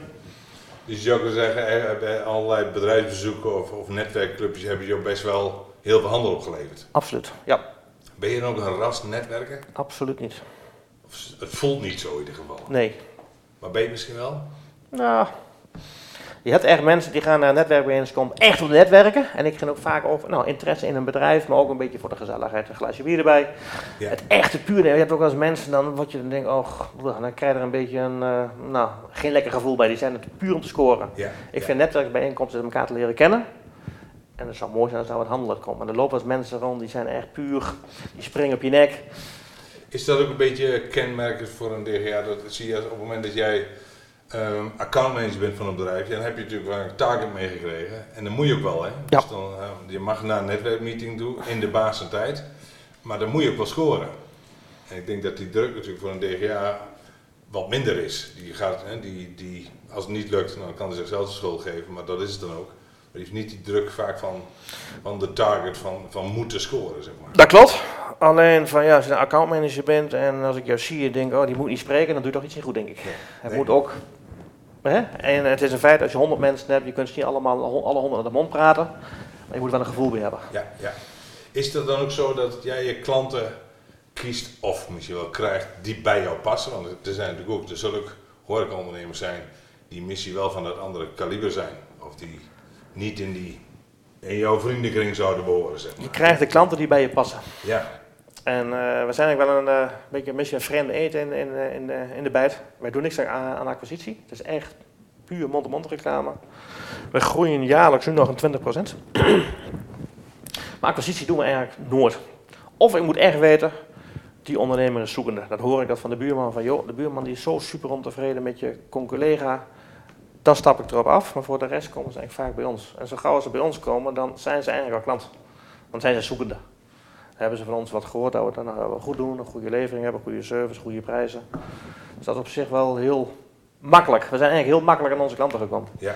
dus je zou kunnen zeggen, eh, bij allerlei bedrijfsbezoeken of, of netwerkclubjes hebben je ook best wel heel veel handel opgeleverd. Absoluut, ja, Ben je dan ook een ras netwerker? absoluut niet. Of het voelt niet zo in ieder geval. Nee. Maar ben je misschien wel? Nou, Je hebt echt mensen die gaan naar een netwerkbijeenkomst echt om netwerken. En ik ging ook vaak over nou, interesse in een bedrijf, maar ook een beetje voor de gezelligheid. Een glaasje bier erbij. Ja. Het echte puur. Je hebt ook eens mensen, dan word je dan denk, oh, dan krijg je er een beetje een, eh, nou, geen lekker gevoel bij. Die zijn het puur om te scoren. Ja. Ik ja. vind netwerkbijeenkomsten om elkaar te leren kennen. En het zou mooi zijn als er wat handelen komt. Maar er lopen als mensen rond, die zijn echt puur, die springen op je nek. Is dat ook een beetje kenmerkend voor een DGA? Dat zie je als op het moment dat jij ehm accountmanager bent van een bedrijf, dan heb je natuurlijk wel een target meegekregen. En dan moet je ook wel, hè? Ja. Dus dan, eh, je mag naar een netwerkmeeting toe in de basentijd, maar dan moet je ook wel scoren. En ik denk dat die druk natuurlijk voor een DGA wat minder is. Die gaat, hè, die, die, als het niet lukt, dan kan hij zichzelf de schuld geven, maar dat is het dan ook. Maar die heeft niet die druk vaak van, van de target van, van moeten scoren, zeg maar. Dat klopt. Alleen van ja, als je een accountmanager bent en als ik jou zie en denk, oh die moet niet spreken, dan doe je toch iets niet goed, denk ik. Het Nee. moet ook. Hè? En het is een feit, als je 100 mensen hebt, je kunt ze niet allemaal alle 100 aan de mond praten, maar je moet wel een gevoel bij hebben. Ja, ja. Is dat dan ook zo dat jij je klanten kiest of misschien wel krijgt die bij jou passen? Want er zijn natuurlijk ook, er zullen ook horecaondernemers zijn die misschien wel van dat andere kaliber zijn. Of die niet in, die, in jouw vriendenkring zouden behoren, zeg maar. Je krijgt de klanten die bij je passen. Ja, En eh, we zijn eigenlijk wel een eh, beetje een vreemde eten in, in, eh, de, in de. Wij doen niks aan, aan acquisitie. Het is echt puur mond-to-mond reclame. We groeien jaarlijks nu nog een 20%. maar acquisitie doen we eigenlijk nooit. Of ik moet echt weten, die ondernemer is zoekende. Dat hoor ik dat van de buurman. Van joh, de buurman die is zo super ontevreden met je collega. Dan stap ik erop af. Maar voor de rest komen ze eigenlijk vaak bij ons. En zo gauw ze bij ons komen, dan zijn ze eigenlijk al klant. Dan zijn ze zoekende. Hebben ze van ons wat gehoord dat we het dan goed doen, een goede levering hebben, goede service, goede prijzen. Dus dat is op zich wel heel makkelijk. We zijn eigenlijk heel makkelijk aan onze klanten gekomen. ja.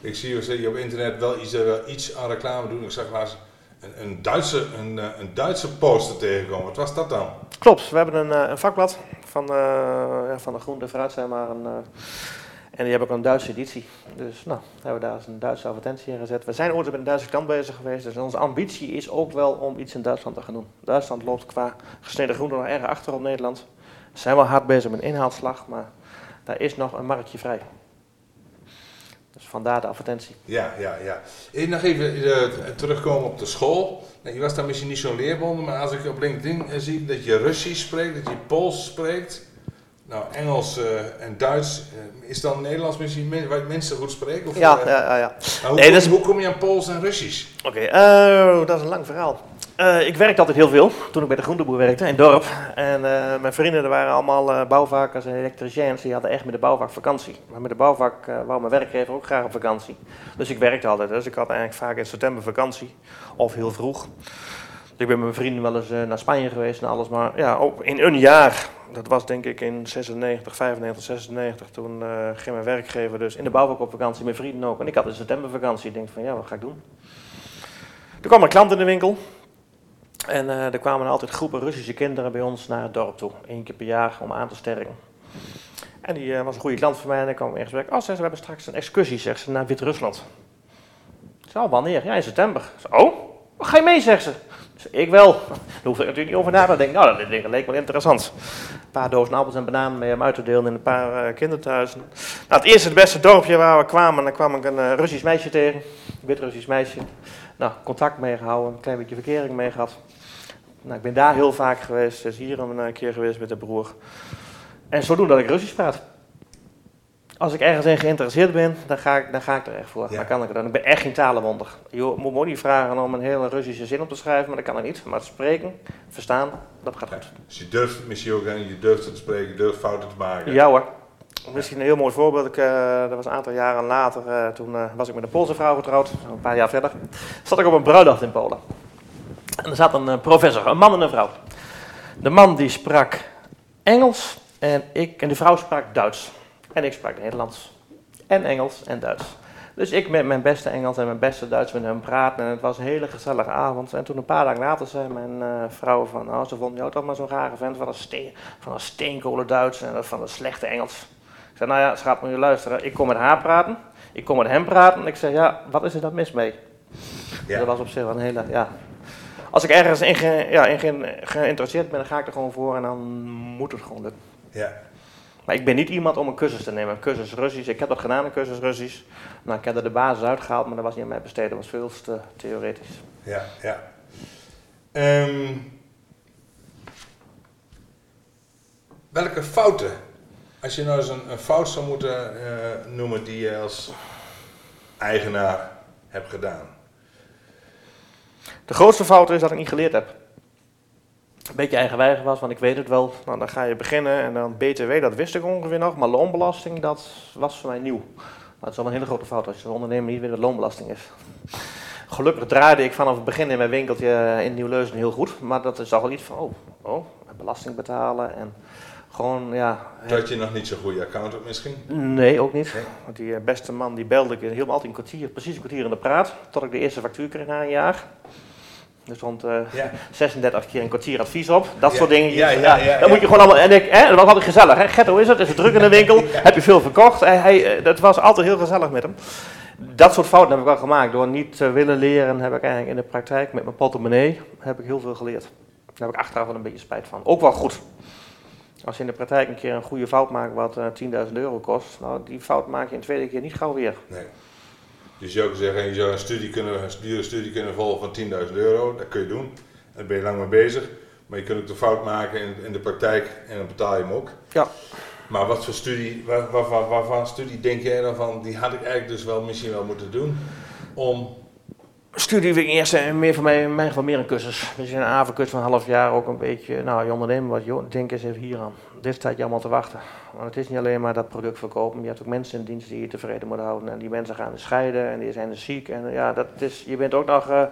Ik zie je op internet wel iets, wel iets aan reclame doen. Ik zag laatst een, een, Duitse, een, eh, een Duitse poster tegenkomen. Wat was dat dan? Klopt, we hebben een, eh, een vakblad van, eh, ja, van de groente fruit, zeg maar. Een, eh, en die hebben ook een Duitse editie. Dus nou, hebben we daar een Duitse advertentie in gezet. We zijn ooit met een Duitse klant bezig geweest. Dus onze ambitie is ook wel om iets in Duitsland te gaan doen. Duitsland loopt qua gesneden groente nog erg achter op Nederland. We zijn wel hard bezig met een inhaalslag, maar daar is nog een marktje vrij. Dus vandaar de advertentie. Ja, ja, ja. Ik nog even eh, terugkomen op de school. Nou, je was daar misschien niet zo'n leerbonden, maar als ik op LinkedIn eh, zie dat je Russisch spreekt, dat je Pools spreekt, nou Engels eh, en Duits, eh, is dan Nederlands misschien men, waar mensen goed spreken? Of, Ja, eh, ja, ja. hoe, Nee, kom, is- hoe kom je aan Pools en Russisch? Oké, dat is een lang verhaal. Ik werkte altijd heel veel toen ik bij de groenteboer werkte in het dorp. En mijn vrienden er waren allemaal bouwvakkers en elektriciëns. Die hadden echt met de bouwvak vakantie. Maar met de bouwvak wou mijn werkgever ook graag op vakantie. Dus ik werkte altijd. Dus ik had eigenlijk vaak in september vakantie. Of heel vroeg. Dus ik ben met mijn vrienden wel eens eh, naar Spanje geweest en alles. Maar ja, in een jaar. Dat was denk ik in 96, 95, 96. Toen eh, ging mijn werkgever dus in de bouwvak op vakantie. Mijn vrienden ook. En ik had in september vakantie. Ik denk van ja, wat ga ik doen? Er kwam een klant in de winkel. En eh, er kwamen altijd groepen Russische kinderen bij ons naar het dorp toe. Eén keer per jaar om aan te sterken. En die was een goede klant van mij. En dan kwam in gesprek. Oh, ze, we hebben straks een excursie zegt ze, naar Wit-Rusland. Ik zei, oh, wanneer? Ja, in september. Ik oh, ga je mee, zegt ze. Ik wel. Daar hoef ik natuurlijk niet over na te denken. Nou, dat leek- wel interessant. Een paar dozen appels en bananen mee om uit te delen in een paar kinderthuizen. Nou, het eerste, het beste dorpje waar we kwamen, dan kwam ik een eh, Russisch meisje tegen. Een Wit-Russisch meisje. Nou, contact mee gehouden, een klein beetje verkering mee gehad. Nou, ik ben daar heel vaak geweest, dus hier een eh, keer geweest met de broer. En zodoende dat ik Russisch praat. Als ik ergens in geïnteresseerd ben, dan ga ik, dan ga ik er echt voor. Ja. Dan kan ik dan. Ik ben echt geen talenwonder. Je moet me niet vragen om een hele Russische zin op te schrijven, maar dat kan ik niet. Maar het spreken, verstaan, dat gaat goed. Dus je durft het misschien ook, je durft het te spreken, je durft fouten te maken. Ja hoor. Misschien een heel mooi voorbeeld. Ik, eh, dat was een aantal jaren later. eh, toen eh, was ik met een Poolse vrouw getrouwd. Een paar jaar verder. Zat ik op een bruiloft in Polen. En er zat een professor, een man en een vrouw. De man die sprak Engels en, ik, en de vrouw sprak Duits. En ik sprak Nederlands. En Engels en Duits. Dus ik met mijn beste Engels en mijn beste Duits met hem praten. En het was een hele gezellige avond. En toen een paar dagen later zei mijn eh, vrouw van... Oh, ze vond jou toch maar zo'n rare vent van een, steen, van een steenkolen Duits en van een slechte Engels. Ik zei, nou ja, schat, moet je luisteren. Ik kom met haar praten. Ik kom met hem praten. En ik zeg, ja, wat is er dan mis mee? Ja. Dat was op zich wel een hele, ja... Als ik ergens in, ge- ja, in ge- geïnteresseerd ben, dan ga ik er gewoon voor en dan moet het gewoon lukken. Ja. Maar ik ben niet iemand om een cursus te nemen. Een cursus Russisch. Ik heb dat gedaan, een cursus Russisch. Nou, ik heb er de basis uitgehaald, maar dat was niet aan mij besteed. Dat was veel te theoretisch. Ja, ja. Ehm, welke fouten, als je nou eens een, een fout zou moeten eh, noemen die je als eigenaar hebt gedaan? De grootste fout is dat ik niet geleerd heb. Een beetje eigenwijzig was, want ik weet het wel. Nou, dan ga je beginnen en dan BTW, dat wist ik ongeveer nog. Maar loonbelasting, dat was voor mij nieuw. Maar het is wel een hele grote fout als je als ondernemer niet weet wat loonbelasting is. Gelukkig draaide ik vanaf het begin in mijn winkeltje in Nieuw-Leuzen heel goed. Maar dat is al wel iets van, oh, oh, belasting betalen en gewoon, ja... Had je nog niet zo'n goede accountant misschien? Nee, ook niet. Want die eh, beste man die belde ik me altijd een kwartier, precies een kwartier in de praat. Tot ik de eerste factuur kreeg na een jaar. Er stond uh, Ja. 36 keer een kwartier advies op. Dat Ja, soort dingen. ja, ja, dat moet je gewoon allemaal. En ik, hè, dat was altijd gezellig. Hè? Gert, hoe is het? Is het druk in de winkel? Heb je veel verkocht? Hij, hij, eh, dat was altijd heel gezellig met hem. Dat soort fouten heb ik wel gemaakt. Door niet te willen leren heb ik eigenlijk in de praktijk met mijn portemonnee heb ik heel veel geleerd. Daar heb ik achteraf wel een beetje spijt van. Ook wel goed. Als je in de praktijk een keer een goede fout maakt wat eh, 10.000 euro kost, nou die fout maak je een tweede keer niet gauw weer. Nee. Dus je zou zeggen, je zou een studie kunnen, een dure studie kunnen volgen van 10.000 euro. Dat kun je doen. Daar ben je lang mee bezig. Maar je kunt ook de fout maken in, in de praktijk en dan betaal je hem ook. Ja. Maar wat voor studie, waar, waarvan, waarvan studie denk jij dan van, die had ik eigenlijk dus wel misschien wel moeten doen om... Studie vind ik eerst eh, meer voor mij, in mijn geval meer een cursus. Dus een avondcursus van een half jaar ook een beetje, nou je ondernemer wat, joh, denk eens even hier aan. Dit staat je allemaal te wachten. Want het is niet alleen maar dat product verkopen, je hebt ook mensen in dienst die je tevreden moeten houden. En die mensen gaan scheiden en die zijn dus ziek. En ja, dat is, je bent ook nog eh,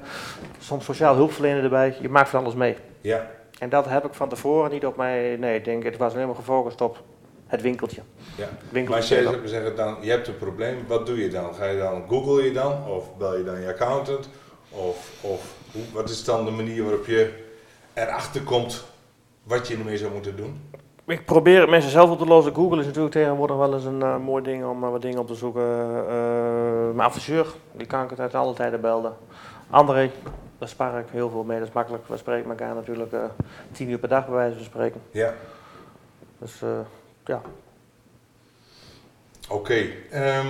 soms sociaal hulpverlener erbij. Je maakt van alles mee. Ja, En dat heb ik van tevoren niet op mij, nee, ik denk, het was alleen maar gefocust op het winkeltje. ja. winkeltje Maar als jij zou zeggen, dan, je hebt een probleem, wat doe je dan? Ga je dan, google je dan? Of bel je dan je accountant? Of, of hoe, wat is dan de manier waarop je erachter komt wat je ermee zou moeten doen? Ik probeer het mensen zelf op te lossen. Google is natuurlijk tegenwoordig wel eens een eh, mooi ding om eh, wat dingen op te zoeken. Eh, mijn adviseur, die kan ik het uit alle tijden belden. André, daar spar ik heel veel mee. Dat is makkelijk. We spreken elkaar natuurlijk tien uur per dag bij wijze van spreken. Ja, Dus ja. oké. Ehm,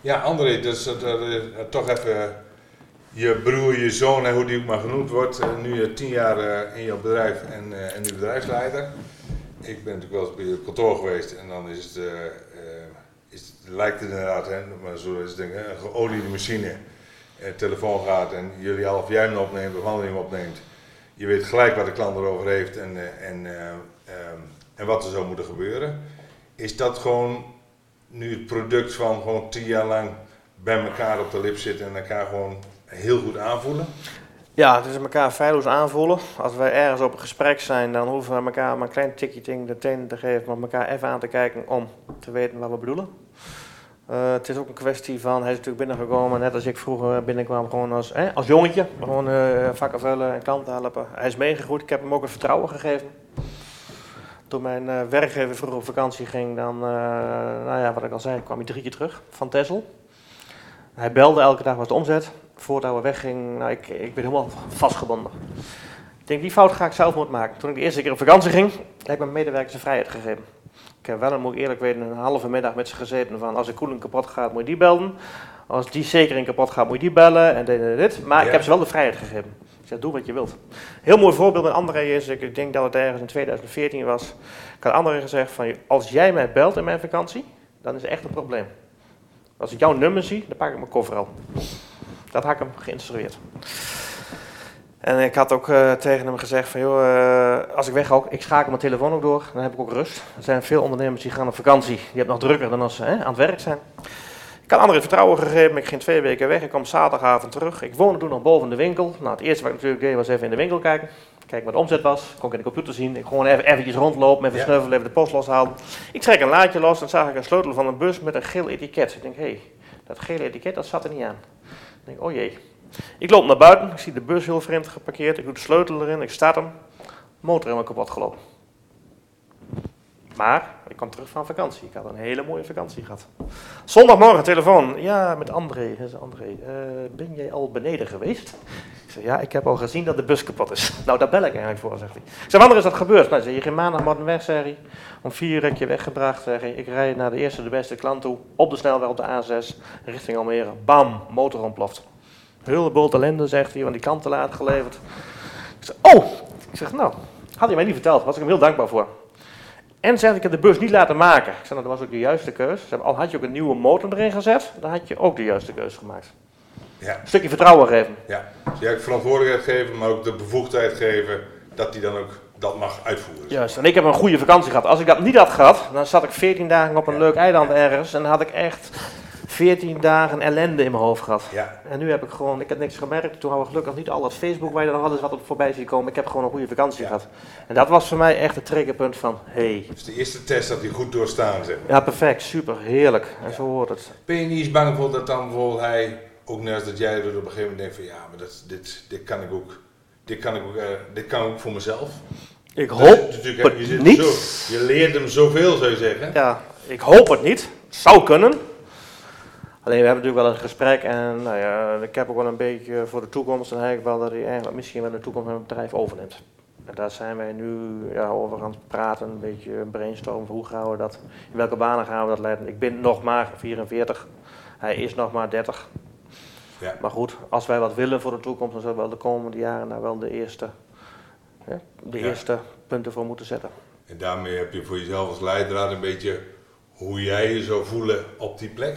ja, André, dus toch even je broer, je zoon en hoe die ook maar genoemd wordt. nu je tien jaar in jouw bedrijf en, en nu bedrijfsleider. Ik ben natuurlijk wel eens bij je kantoor geweest en dan is het, eh, eh, is het, lijkt het inderdaad, hè, maar zo is het een geoliede machine. Eh, telefoon gaat en jullie half jij opneemt of handeling opneemt. Je weet gelijk wat de klant erover heeft en, en, eh, ehm, en wat er zou moeten gebeuren. Is dat gewoon nu het product van gewoon tien jaar lang bij elkaar op de lip zitten en elkaar gewoon heel goed aanvoelen? Ja, het is elkaar feilloos aanvoelen. Als wij ergens op een gesprek zijn, dan hoeven we elkaar maar een klein tikje ting de tenen te geven, maar elkaar even aan te kijken om te weten wat we bedoelen. Eh, het is ook een kwestie van, hij is natuurlijk binnengekomen, net als ik vroeger binnenkwam, gewoon als, als jongetje. Gewoon eh, vakken vullen en klanten helpen. Hij is meegegroeid, ik heb hem ook het vertrouwen gegeven. Toen mijn eh, werkgever vroeger op vakantie ging, dan, nou ja, wat ik al zei, kwam hij drie keer terug van Texel. Hij belde elke dag wat de omzet. Voordat we wegging, nou, ik, ik ben helemaal vastgebonden. Ik denk, die fout ga ik zelf moeten maken. Toen ik de eerste keer op vakantie ging, heb ik mijn medewerkers de vrijheid gegeven. Ik heb wel, dat moet ik eerlijk weten, een halve middag met ze gezeten van als de koeling kapot gaat, moet je die bellen. Als die zekering kapot gaat, moet je die bellen en dit en dit. Maar Ja. ik heb ze wel de vrijheid gegeven. Ik zeg, doe wat je wilt. Heel mooi voorbeeld met André is, ik- denk dat het ergens in 2014 was. Ik had André gezegd van, als jij mij belt in mijn vakantie, dan is er echt een probleem. Als ik jouw nummer zie, dan pak ik mijn koffer al. Dat had ik hem geïnstrueerd. En ik had ook eh, tegen hem gezegd van, joh, eh, als ik weg ook, ik schakel mijn telefoon ook door, dan heb ik ook rust. Er zijn veel ondernemers die gaan op vakantie, die hebben nog drukker dan als ze hè, aan het werk zijn. Ik had anderen vertrouwen gegeven, ik ging twee weken weg, ik kwam zaterdagavond terug. Ik woonde toen nog boven de winkel. Nou, het eerste wat ik natuurlijk deed was even in de winkel kijken. Kijken wat de omzet was, kon ik in de computer zien. Ik gewoon even eventjes rondlopen, even snuffelen, even de post loshalen. Ik trek een laadje los en zag ik een sleutel van een bus met een geel etiket. Ik denk, hé, hey, dat gele etiket dat zat er niet aan. Ik denk, oh jee. Ik loop naar buiten, ik zie de bus heel vreemd geparkeerd. Ik doe de sleutel erin, ik start hem. Motor helemaal kapot gelopen. Maar ik kwam terug van vakantie. Ik had een hele mooie vakantie gehad. Zondagmorgen telefoon. Ja, met André. Zei, André, eh, ben jij al beneden geweest? Ik zei, ja, ik heb al gezien dat de bus kapot is. Nou, daar bel ik eigenlijk voor, zegt hij. Ik zei, wanneer is dat gebeurd? Nou, zei, je ging maandagmorgen weg, zei hij. Om vier uur je weggebracht, zei hij. Ik rijd naar de eerste, de beste klant toe. Op de snelweg op de A6, richting Almere. Bam, motor ontploft. Boel ellende, zegt hij, want die klant te laat geleverd. Ik zeg, oh! Ik zeg, nou, had hij mij niet verteld. was ik hem heel dankbaar voor. En zegt, ik heb de bus niet laten maken. Ik zei, nou, dat was ook de juiste keus. Ze hebben, al had je ook een nieuwe motor erin gezet, dan had je ook de juiste keus gemaakt. Ja. Een stukje vertrouwen geven. Ja. Dus verantwoordelijkheid geven, maar ook de bevoegdheid geven dat hij dan ook dat mag uitvoeren. Juist, en ik heb een goede vakantie gehad. Als ik dat niet had gehad, dan zat ik 14 dagen op een leuk eiland ergens en had ik echt 14 dagen ellende in mijn hoofd gehad. Ja. En nu heb ik gewoon, ik heb niks gemerkt. Toen hadden we gelukkig niet al dat Facebook waar je dan alles wat op voorbij ziet komen. Ik heb gewoon een goede vakantie Ja. gehad. En dat was voor mij echt het triggerpunt van, hey, Dus de eerste test dat hij goed doorstaan, zeg maar. ja perfect, super, heerlijk. En zo hoort het. Ben je niet eens bang voor dat dan bijvoorbeeld hij, ook net dat jij er op een gegeven moment denkt van ja, maar dat, dit, dit kan ik ook, dit kan ik ook, eh, dit kan ook voor mezelf. Ik hoop het je, zit niet. Zo, je leert hem zoveel, zou je zeggen. Ja, ik hoop het niet. Zou kunnen. Alleen we hebben natuurlijk wel een gesprek en nou ja, ik heb ook wel een beetje voor de toekomst en eigenlijk wel dat hij eigenlijk misschien wel in de toekomst een bedrijf overneemt. En daar zijn wij nu ja, over aan het praten, een beetje brainstormen hoe gaan we dat, in welke banen gaan we dat leiden. Ik ben nog maar 44, hij is nog maar 30. Ja. Maar goed, als wij wat willen voor de toekomst, dan zullen we wel de komende jaren daar wel de eerste, ja, de Ja. eerste punten voor moeten zetten. En daarmee heb je voor jezelf als leidraad een beetje hoe jij je zou voelen op die plek.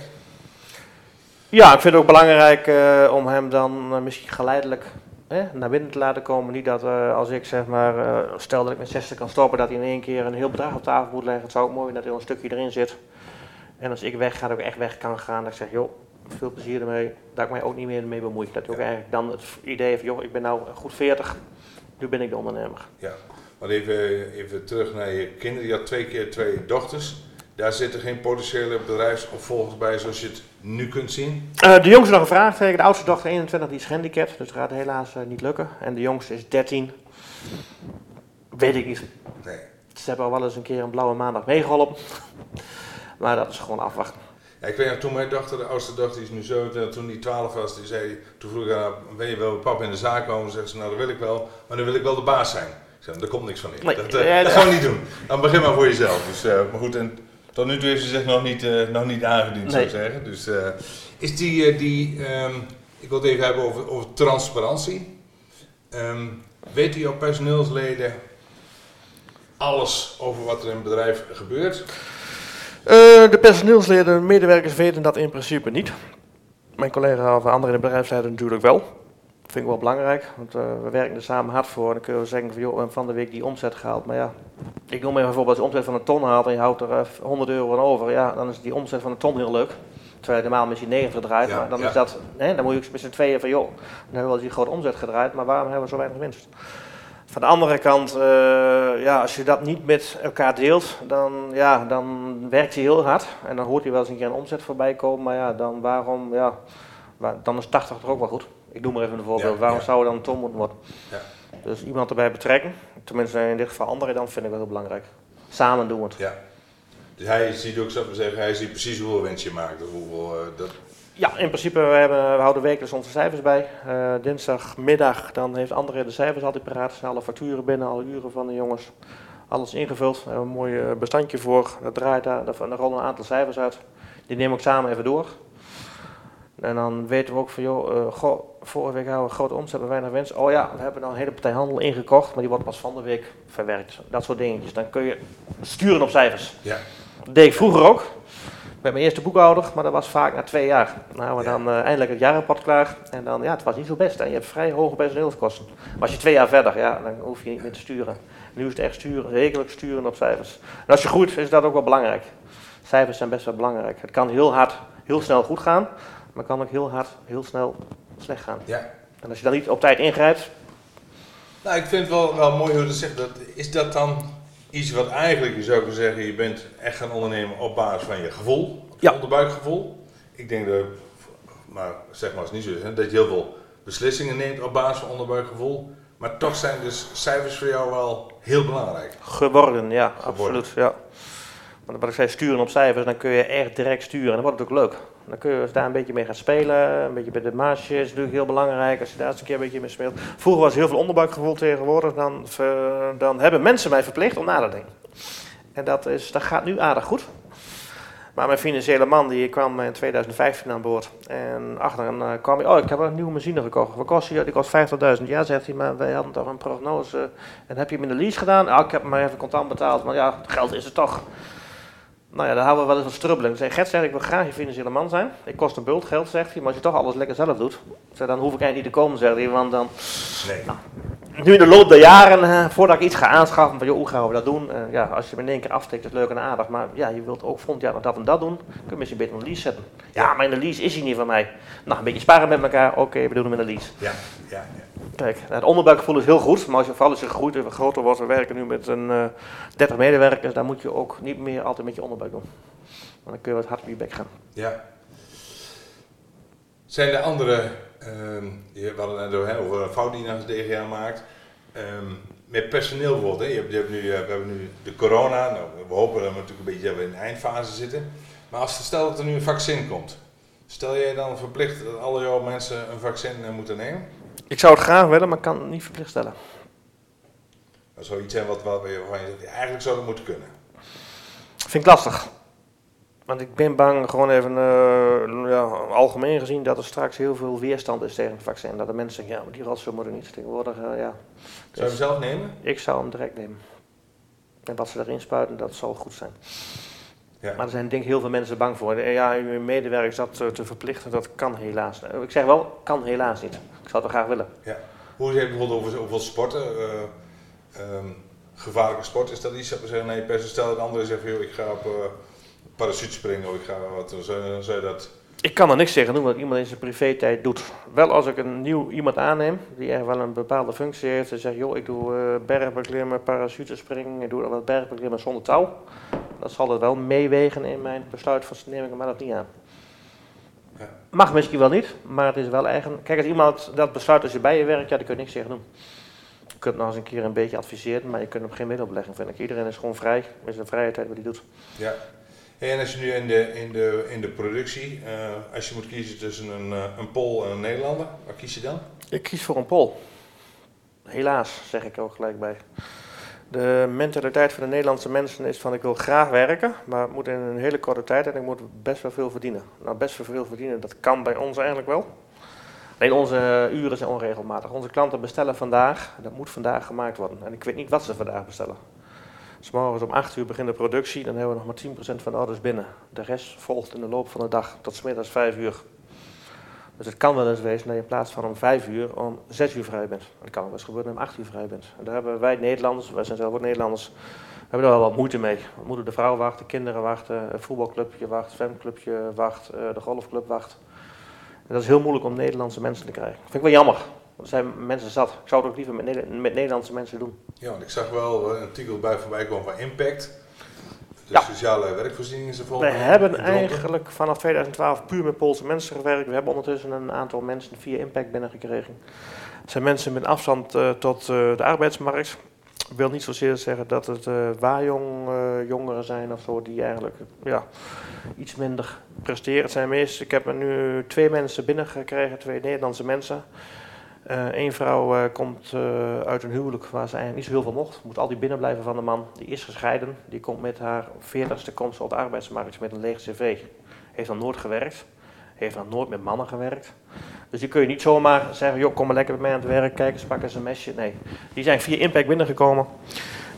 Ja, ik vind het ook belangrijk eh, om hem dan eh, misschien geleidelijk naar binnen te laten komen. Niet dat eh, als ik zeg maar, stel dat ik met 60 kan stoppen, dat hij in één keer een heel bedrag op tafel moet leggen. Het zou ook mooi zijn dat er een stukje erin zit. En als ik weg ga, dat ik echt weg kan gaan. Dat ik zeg, joh, veel plezier ermee. Dat ik mij ook niet meer mee bemoei. Dat ik ook Ja. eigenlijk dan het idee heeft, joh, ik ben nou goed 40. Nu ben ik de ondernemer. Ja. Maar even, even terug naar je kinderen. Je had twee keer twee dochters. Daar zitten geen potentiële bedrijfsopvolgers bij zoals je het nu kunt zien. Eh, de jongste nog een vraagteken. De oudste dochter 21, die is gehandicapt. Dus dat gaat helaas eh, niet lukken. En de jongste is 13. Weet ik niet. Nee. Ze hebben al wel eens een keer een blauwe maandag meegeholpen. Maar dat is gewoon afwachten. Ja, ik weet nog, toen mijn dochter, de oudste dochter, die is nu zo, toen die 12 was, die zei, toen vroeg ik haar, wil je wel papa in de zaak komen? Zegt ze, nou dat wil ik wel, maar dan wil ik wel de baas zijn. Ik zei, daar komt niks van in. Nee, dat, eh, ja, dat gaan we niet doen. Dan begin maar voor jezelf. Dus, maar goed, en tot nu toe heeft ze zich nog niet, eh, nog niet aangediend, zou ik zeggen. Dus eh, is die, eh, die ehm, ik wil het even hebben over, over transparantie. Ehm weten jouw personeelsleden alles over wat er in het bedrijf gebeurt? De personeelsleden en medewerkers weten dat in principe niet. Mijn collega of anderen in de bedrijfsleiding natuurlijk wel. Vind ik wel belangrijk, want eh, we werken er samen hard voor. En dan kunnen we zeggen van, joh, we hebben van de week die omzet gehaald. Maar ja, ik noem even bijvoorbeeld als je omzet van een ton haalt en je houdt er eh, 100 euro aan over. Ja, dan is die omzet van een ton heel leuk. Terwijl je normaal misschien 90 draait. Ja, maar dan ja. is dat, hè, dan moet je met z'n tweeën van, joh, dan hebben we wel die grote omzet gedraaid. Maar waarom hebben we zo weinig winst? Van de andere kant, eh, ja, als je dat niet met elkaar deelt, dan, ja, dan werkt hij heel hard. En dan hoort hij wel eens een keer een omzet voorbij komen. Maar ja, dan waarom, ja, dan is 80 toch ook wel goed. Ik doe maar even een voorbeeld. Ja, waarom ja. zou er dan een ton moeten worden? Ja. Dus iemand erbij betrekken, tenminste in dit geval anderen, dan vind ik wel heel belangrijk. Samen doen we het. Ja. Dus hij ziet ook, zou ik maar zeggen, hij ziet precies hoeveel winst je maakt. Of hoeveel, eh, dat, Ja, in principe, we, hebben, we houden wekelijks onze cijfers bij. Eh, dinsdagmiddag, dan heeft André de cijfers altijd paraat. Alle facturen binnen, alle uren van de jongens. Alles ingevuld. We hebben een mooi eh, bestandje voor. Dat draait daar, daar rollen een aantal cijfers uit. Die nemen we ook samen even door. En dan weten we ook van, joh, eh, goh, vorige week hadden we grote omzet en weinig winst. Oh ja, we hebben nou een hele partij handel ingekocht, maar die wordt pas van de week verwerkt. Dat soort dingetjes. Dan kun je sturen op cijfers. ja. Dat deed ik vroeger ook. Met mijn eerste boekhouder, maar dat was vaak na twee jaar. Nou, we Ja. dan eh, eindelijk het jaarrapport klaar. En dan, ja, het was niet zo best. En je hebt vrij hoge personeelskosten. Maar als je twee jaar verder, ja, dan hoef je niet meer te sturen. Nu is het echt sturen, wekelijks sturen op cijfers. En als je groeit, is dat ook wel belangrijk. Cijfers zijn best wel belangrijk. Het kan heel hard, heel snel goed gaan. Maar kan ook heel hard, heel snel slecht gaan. ja. En als je dan niet op tijd ingrijpt, Nou, ik vind het wel, wel mooi hoe je dat zegt. Dat, is dat dan iets wat eigenlijk, je zou kunnen zeggen, je bent echt gaan ondernemen op basis van je gevoel, Ja. onderbuikgevoel. Ik denk dat, maar zeg maar als het niet zo is, hè, dat je heel veel beslissingen neemt op basis van onderbuikgevoel. Maar toch zijn dus cijfers voor jou wel heel belangrijk. Geworden, ja, Geworden. absoluut. Ja. Wat ik zei, sturen op cijfers, dan kun je echt direct sturen. En dan wordt het ook leuk. Dan kun je daar een beetje mee gaat spelen, een beetje bij de marge is natuurlijk heel belangrijk. Als je daar eens een keer een beetje mee speelt. Vroeger was heel veel onderbuikgevoel tegenwoordig. Dan, ver- dan hebben mensen mij verplicht om na. En dat, is, dat gaat nu aardig goed. Maar mijn financiële man die kwam in 2015 aan boord. En achter uh, kwam hij, oh ik heb een nieuwe machine gekocht. Wat kost die? Die kost 50.000. Ja, zegt hij, maar wij hadden toch een prognose. En heb je hem in de lease gedaan? Ah, ik heb hem maar even contant betaald. Maar ja, geld is het toch. Nou ja, daar houden we wel eens wat strubbeling. Zei, Gert zegt, ik wil graag je financiële man zijn. Ik kost een bult geld, zegt hij. Maar als je toch alles lekker zelf doet, zei, dan hoef ik eigenlijk niet te komen, zegt hij. Want dan, Nee. Nu in de loop der jaren, eh, voordat ik iets ga aanschaffen, van joh, hoe gaan we dat doen? Eh, ja, als je hem in één keer afsteekt, is het leuk en aardig. Maar ja, je wilt ook volgend jaar nog dat en dat doen. Kun je misschien beter een lease zetten. Ja, maar in de lease is hij niet van mij. Nou, een beetje sparen met elkaar. Oké, we doen hem in de lease. Ja, ja, ja. Kijk, het onderbuikgevoel is heel goed, maar als je vooral als je groeit en groter wordt, we werken nu met een eh 30 medewerkers, dan moet je ook niet meer altijd met je onderbuik doen. Want dan kun je wat hard op je bek gaan. Ja. Zijn er andere, ehm je we hadden het over een fout die je als DGA maakt, Ehm, met personeel bijvoorbeeld, hè. Je hebt, je hebt nu, eh, we hebben nu de corona, nou, we hopen dat we natuurlijk een beetje dat we in de eindfase zitten. Maar als stel dat er nu een vaccin komt, stel jij dan verplicht dat alle jouw mensen een vaccin eh, moeten nemen? Ik zou het graag willen, maar ik kan het niet verplicht stellen. Dat zou iets zijn wat, wat, waarvan je zegt, eigenlijk zou dat moeten kunnen. Vind ik lastig. Want ik ben bang, gewoon even eh, ja, algemeen gezien, dat er straks heel veel weerstand is tegen het vaccin. Dat de mensen zeggen, ja, maar die rotzooi moet er niet. Tegenwoordig, eh, ja. Zou je hem zelf nemen? Ik zou hem direct nemen. En wat ze erin spuiten, dat zal goed zijn. Ja. Maar er zijn denk ik heel veel mensen bang voor. En Ja, uw medewerkers dat eh, te verplichten, dat kan helaas. Eh, Ik zeg wel, kan helaas niet. Ik zou het wel graag willen. Hoe zeg je bijvoorbeeld over, over sporten? eh, ehm, gevaarlijke sport, is dat iets dat we zeggen, nee, per se stel dat anderen zeggen, joh, ik ga op parachute springen of ik ga wat, dan je dat... Ik kan er niks tegen doen wat iemand in zijn privé-tijd doet. Wel als ik een nieuw iemand aanneem, die echt wel een bepaalde functie heeft, en zegt, joh, ik doe eh bergbeklimmen, parachutespringen, ik doe wat bergbeklimmen zonder touw. Dat zal het wel meewegen in mijn besluit van neem ik hem wel of niet aan. Ja. Mag misschien wel niet, maar het is wel eigen. Kijk, als iemand dat besluit als je bij je werkt, ja, dan kun je niks tegen doen. Je kunt nog eens een keer een beetje adviseren, maar je kunt hem geen middelbelegging vind ik. Iedereen is gewoon vrij, is een vrije tijd wat hij doet. Ja. En als je nu in de, in de, in de productie, eh, als je moet kiezen tussen een, eh, een Pool en een Nederlander, waar kies je dan? Ik kies voor een Pool. Helaas, zeg ik ook gelijk bij. De mentaliteit van de Nederlandse mensen is van ik wil graag werken, maar het moet in een hele korte tijd en ik moet best wel veel verdienen. Nou, best wel veel verdienen, dat kan bij ons eigenlijk wel. Alleen onze uren zijn onregelmatig. Onze klanten bestellen vandaag, dat moet vandaag gemaakt worden. En ik weet niet wat ze vandaag bestellen. S morgens om 8 uur begint de productie, dan hebben we nog maar 10% van de orders binnen. De rest volgt in de loop van de dag tot 's middags 5 uur. Dus het kan wel eens wezen dat je in plaats van om 5 uur om 6 uur vrij bent. Het kan wel eens gebeuren dat je om 8 uur vrij bent. En daar hebben wij Nederlanders, wij zijn zelf ook Nederlanders, hebben er wel wat moeite mee. We moeten de vrouw wachten, kinderen wachten, een voetbalclubje wacht, zwemclubje wacht, eh, de golfclub wacht. En dat is heel moeilijk om Nederlandse mensen te krijgen. Dat vind ik wel jammer. Want er zijn mensen zat. Ik zou het ook liever met, met Nederlandse mensen doen. Ja, want ik zag wel eh, een artikel bij voorbij komen van Impact. De Ja. sociale werkvoorziening is er We volgens mij hebben eigenlijk vanaf 2012 puur met Poolse mensen gewerkt. We hebben ondertussen een aantal mensen via Impact binnengekregen. Het zijn mensen met afstand eh, tot eh, de arbeidsmarkt. Ik wil niet zozeer zeggen dat het eh waarjong jongeren zijn of zo die eigenlijk ja, iets minder presteren. Het zijn meest, ik heb er nu twee mensen binnengekregen, twee Nederlandse mensen. Eén vrouw eh, komt eh, uit een huwelijk waar ze eigenlijk niet zo heel veel mocht. Moet altijd binnen blijven van de man. Die is gescheiden. Die komt met haar veertigste komt ze op de arbeidsmarkt met een leeg cv. Heeft nog nooit gewerkt. Heeft nog nooit met mannen gewerkt. Dus die kun je niet zomaar zeggen, joh, kom maar lekker bij mij aan het werk, kijk eens, pak eens een mesje. Nee, die zijn via Impact binnengekomen.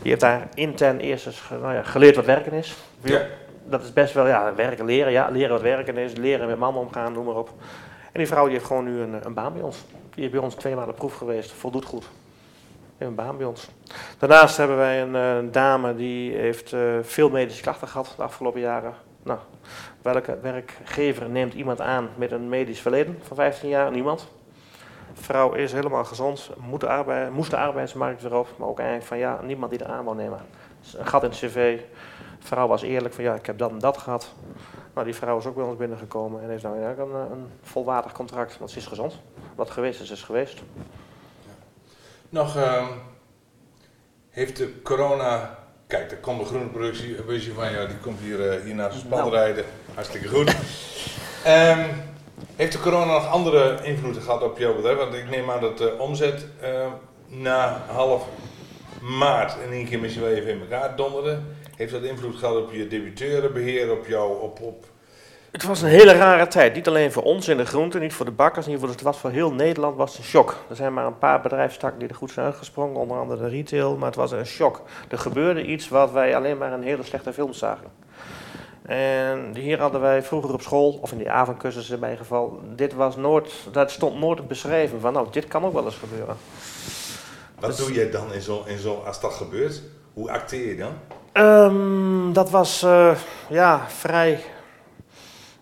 Die heeft daar intern eerst eens nou ja, geleerd wat werken is. Ja. Dat is best wel, ja, werken leren, ja, leren wat werken is, leren met mannen omgaan, noem maar op. En die vrouw die heeft gewoon nu een, een baan bij ons. Die is bij ons twee maanden proef geweest, voldoet goed. Heeft een baan bij ons. Daarnaast hebben wij een, eh, dame die heeft eh, veel medische klachten gehad de afgelopen jaren. Nou, welke werkgever neemt iemand aan met een medisch verleden van 15 jaar? Niemand. Vrouw is helemaal gezond, moest de arbeidsmarkt weer op, maar ook eigenlijk van ja, niemand die er aan wou nemen. Een gat in het cv. Vrouw was eerlijk van ja, ik heb dat en dat gehad. Nou, die vrouw is ook bij ons binnengekomen en heeft nou ja, een, een volwaardig contract, want ze is gezond. Wat geweest is, is geweest. Nog, ehm, heeft de corona... Kijk, er komt een groene productie, van ja, die komt hier, uh, hier naast ons pad Nou. rijden. Hartstikke goed. Ehm, heeft de corona nog andere invloeden gehad op jouw bedrijf? Want ik neem aan dat de omzet eh, na half maart in één keer misschien wel even in elkaar donderde. Heeft dat invloed gehad op je debiteurenbeheer, op jou, op, op Het was een hele rare tijd. Niet alleen voor ons in de groente, niet voor de bakkers. Ieder geval, het was voor heel Nederland was het een shock. Er zijn maar een paar bedrijfstakken die er goed zijn uitgesprongen. Onder andere de retail. Maar het was een shock. Er gebeurde iets wat wij alleen maar in hele slechte films zagen. En hier hadden wij vroeger op school, of in die avondcursus in mijn geval, dit was nooit, dat stond nooit beschreven van nou, dit kan ook wel eens gebeuren. Wat Dus- doe je dan in zo, in zo, als dat gebeurt? Hoe acteer je dan? Ehm, dat was eh, ja, vrij.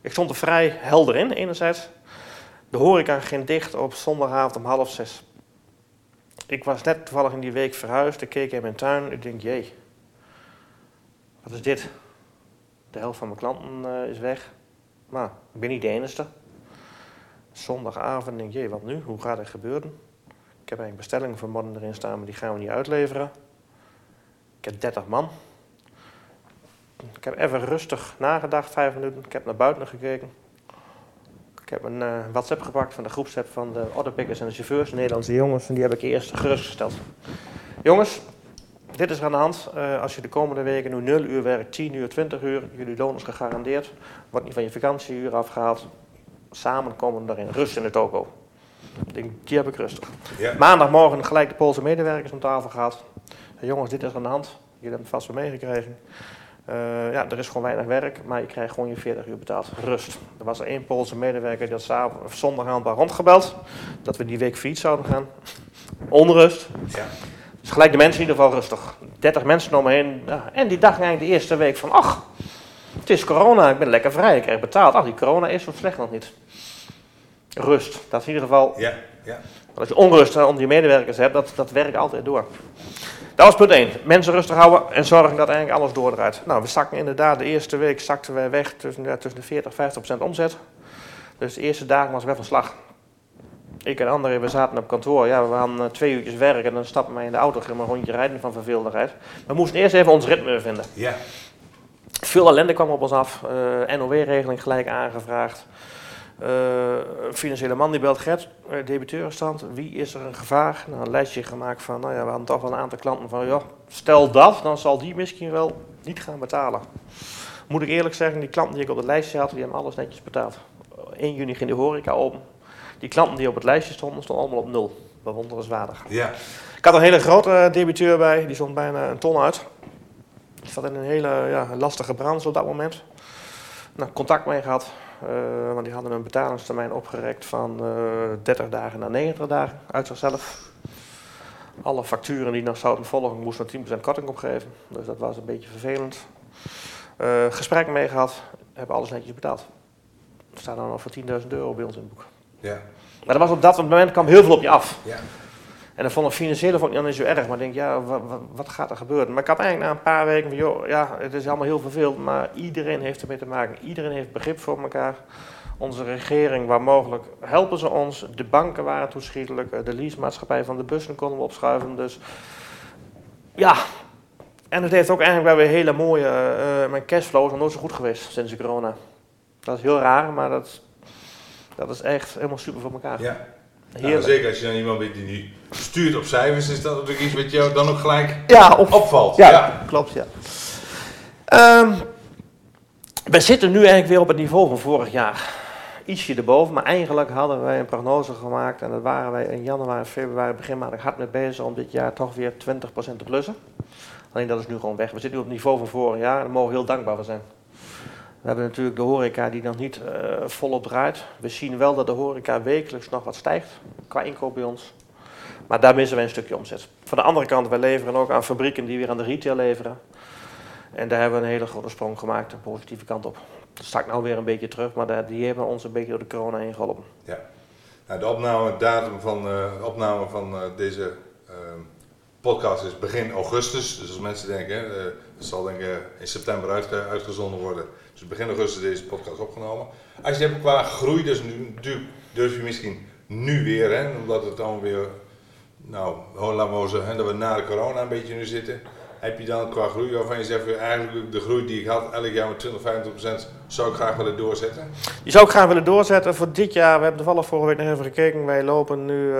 Ik stond er vrij helder in, enerzijds. De horeca ging dicht op zondagavond om half zes. Ik was net toevallig in die week verhuisd. Ik keek in mijn tuin. Ik denk, jee, wat is dit? De helft van mijn klanten eh, is weg. Maar ik ben niet de enige. Zondagavond denk ik, jee, wat nu? Hoe gaat het gebeuren? Ik heb eigenlijk bestellingen voor morgen erin staan, maar die gaan we niet uitleveren. Ik heb 30 man. Ik heb even rustig nagedacht, vijf minuten. Ik heb naar buiten gekeken. Ik heb een eh, WhatsApp gepakt van de groepsapp van de orderpickers en de chauffeurs, de Nederlandse jongens. En die heb ik eerst gerustgesteld. Jongens, dit is er aan de hand. Eh, als je de komende weken nu 0 uur werkt, 10 uur, 20 uur, jullie loon is gegarandeerd. Wordt niet van je vakantieuur afgehaald. Samen komen we erin. Rust in de toko. Ik denk, die heb ik rustig. Ja. Maandagmorgen gelijk de Poolse medewerkers om tafel gehad. Jongens, dit is aan de hand. Jullie hebben het vast wel meegekregen. Eh, ja, er is gewoon weinig werk, maar je krijgt gewoon je 40 uur betaald. Rust. Er was er één Poolse medewerker die had of zondagavond bij rondgebeld. Dat we die week fiets zouden gaan. Onrust. Ja. Dus gelijk de mensen in ieder geval rustig. 30 mensen om me heen. Ja, en die dachten eigenlijk de eerste week van, ach, het is corona, ik ben lekker vrij, ik krijg betaald. Ach, die corona is zo slecht nog niet. Rust. Dat is in ieder geval Ja, ja. als je onrust onder je medewerkers hebt, dat, dat werkt altijd door. Dat was punt 1. Mensen rustig houden en zorgen dat eigenlijk alles doordraait. Nou, we zakken inderdaad, de eerste week zakten wij weg tussen, ja, tussen de 40 en 50 procent omzet. Dus de eerste dagen was wel van slag. Ik en André, we zaten op kantoor. Ja, we hadden eh, twee uurtjes werk en dan stappen wij in de auto, gingen we een rondje rijden van verveeldigheid. We moesten eerst even ons ritme vinden. Ja. Veel ellende kwam op ons af. Eh, NOW-regeling gelijk aangevraagd. Eh, een financiële man die belt Gert, uh, debiteurenstand. Wie is er een gevaar? Nou, een lijstje gemaakt van, nou ja, we hadden toch wel een aantal klanten van, ja, stel dat, dan zal die misschien wel niet gaan betalen. Moet ik eerlijk zeggen, die klanten die ik op het lijstje had, die hebben alles netjes betaald. 1 juni ging de horeca open. Die klanten die op het lijstje stonden, stonden allemaal op nul. Bewonderenswaardig. Ja. Ik had een hele grote eh, debiteur bij, die stond bijna een ton uit. Die zat in een hele ja, lastige branche op dat moment. Nou, contact mee gehad, eh, want die hadden een betalingstermijn opgerekt van eh 30 dagen naar 90 dagen uit zichzelf. Alle facturen die nog zouden volgen moesten er 10% korting opgeven, dus dat was een beetje vervelend. Eh, gesprek mee gehad, hebben alles netjes betaald. Er staat dan nog voor 10.000 euro bij ons in het boek. Ja. Maar dat was op dat moment kwam heel veel op je af. Ja. En dan vond ik financiële vond ik niet zo erg, maar ik denk, ja, wat, gaat er gebeuren? Maar ik had eigenlijk na een paar weken van, joh, ja, het is allemaal heel verveeld, maar iedereen heeft ermee te maken. Iedereen heeft begrip voor elkaar. Onze regering, waar mogelijk, helpen ze ons. De banken waren toeschietelijk, eh, de leasemaatschappij van de bussen konden we opschuiven. Dus ja, en het heeft ook eigenlijk wel weer hele mooie, eh, mijn cashflow is nog nooit zo goed geweest sinds de corona. Dat is heel raar, maar dat, dat is echt helemaal super voor elkaar. ja. Heerlijk. zeker als je dan iemand bent die nu stuurt op cijfers, is dat natuurlijk iets wat jou dan ook gelijk Ja, op, opvalt. Ja, klopt, ja. Ehm, we zitten nu eigenlijk weer op het niveau van vorig jaar. Ietsje erboven, maar eigenlijk hadden wij een prognose gemaakt. En dat waren wij in januari, februari, begin maand hard mee bezig om dit jaar toch weer 20% te plussen. Alleen dat is nu gewoon weg. We zitten nu op het niveau van vorig jaar en daar mogen we heel dankbaar voor zijn. Hebben natuurlijk de horeca die nog niet eh, volop draait. We zien wel dat de horeca wekelijks nog wat stijgt qua inkoop bij ons. Maar daar missen wij een stukje omzet. Van de andere kant, wij leveren ook aan fabrieken die weer aan de retail leveren. En daar hebben we een hele grote sprong gemaakt, een positieve kant op. Dat stak nou weer een beetje terug, maar die hebben ons een beetje door de corona heen geholpen. Nou, de opnamedatum van, eh, de opname van eh, deze podcast is begin augustus. Dus als mensen denken, het zal denk ik in september uitge- uitgezonden worden. Dus begin augustus deze podcast opgenomen. Als je hebt qua groei, dus nu, durf je misschien nu weer, hè, omdat het dan weer nou, laten we zeggen, dat we na de corona een beetje nu zitten. Heb je dan qua groei waarvan je zegt, eigenlijk de groei die ik had elk jaar met 20, 25 procent, zou ik graag willen doorzetten? Die zou ik graag willen doorzetten. Voor dit jaar, we hebben toevallig vorige week nog even gekeken, wij lopen nu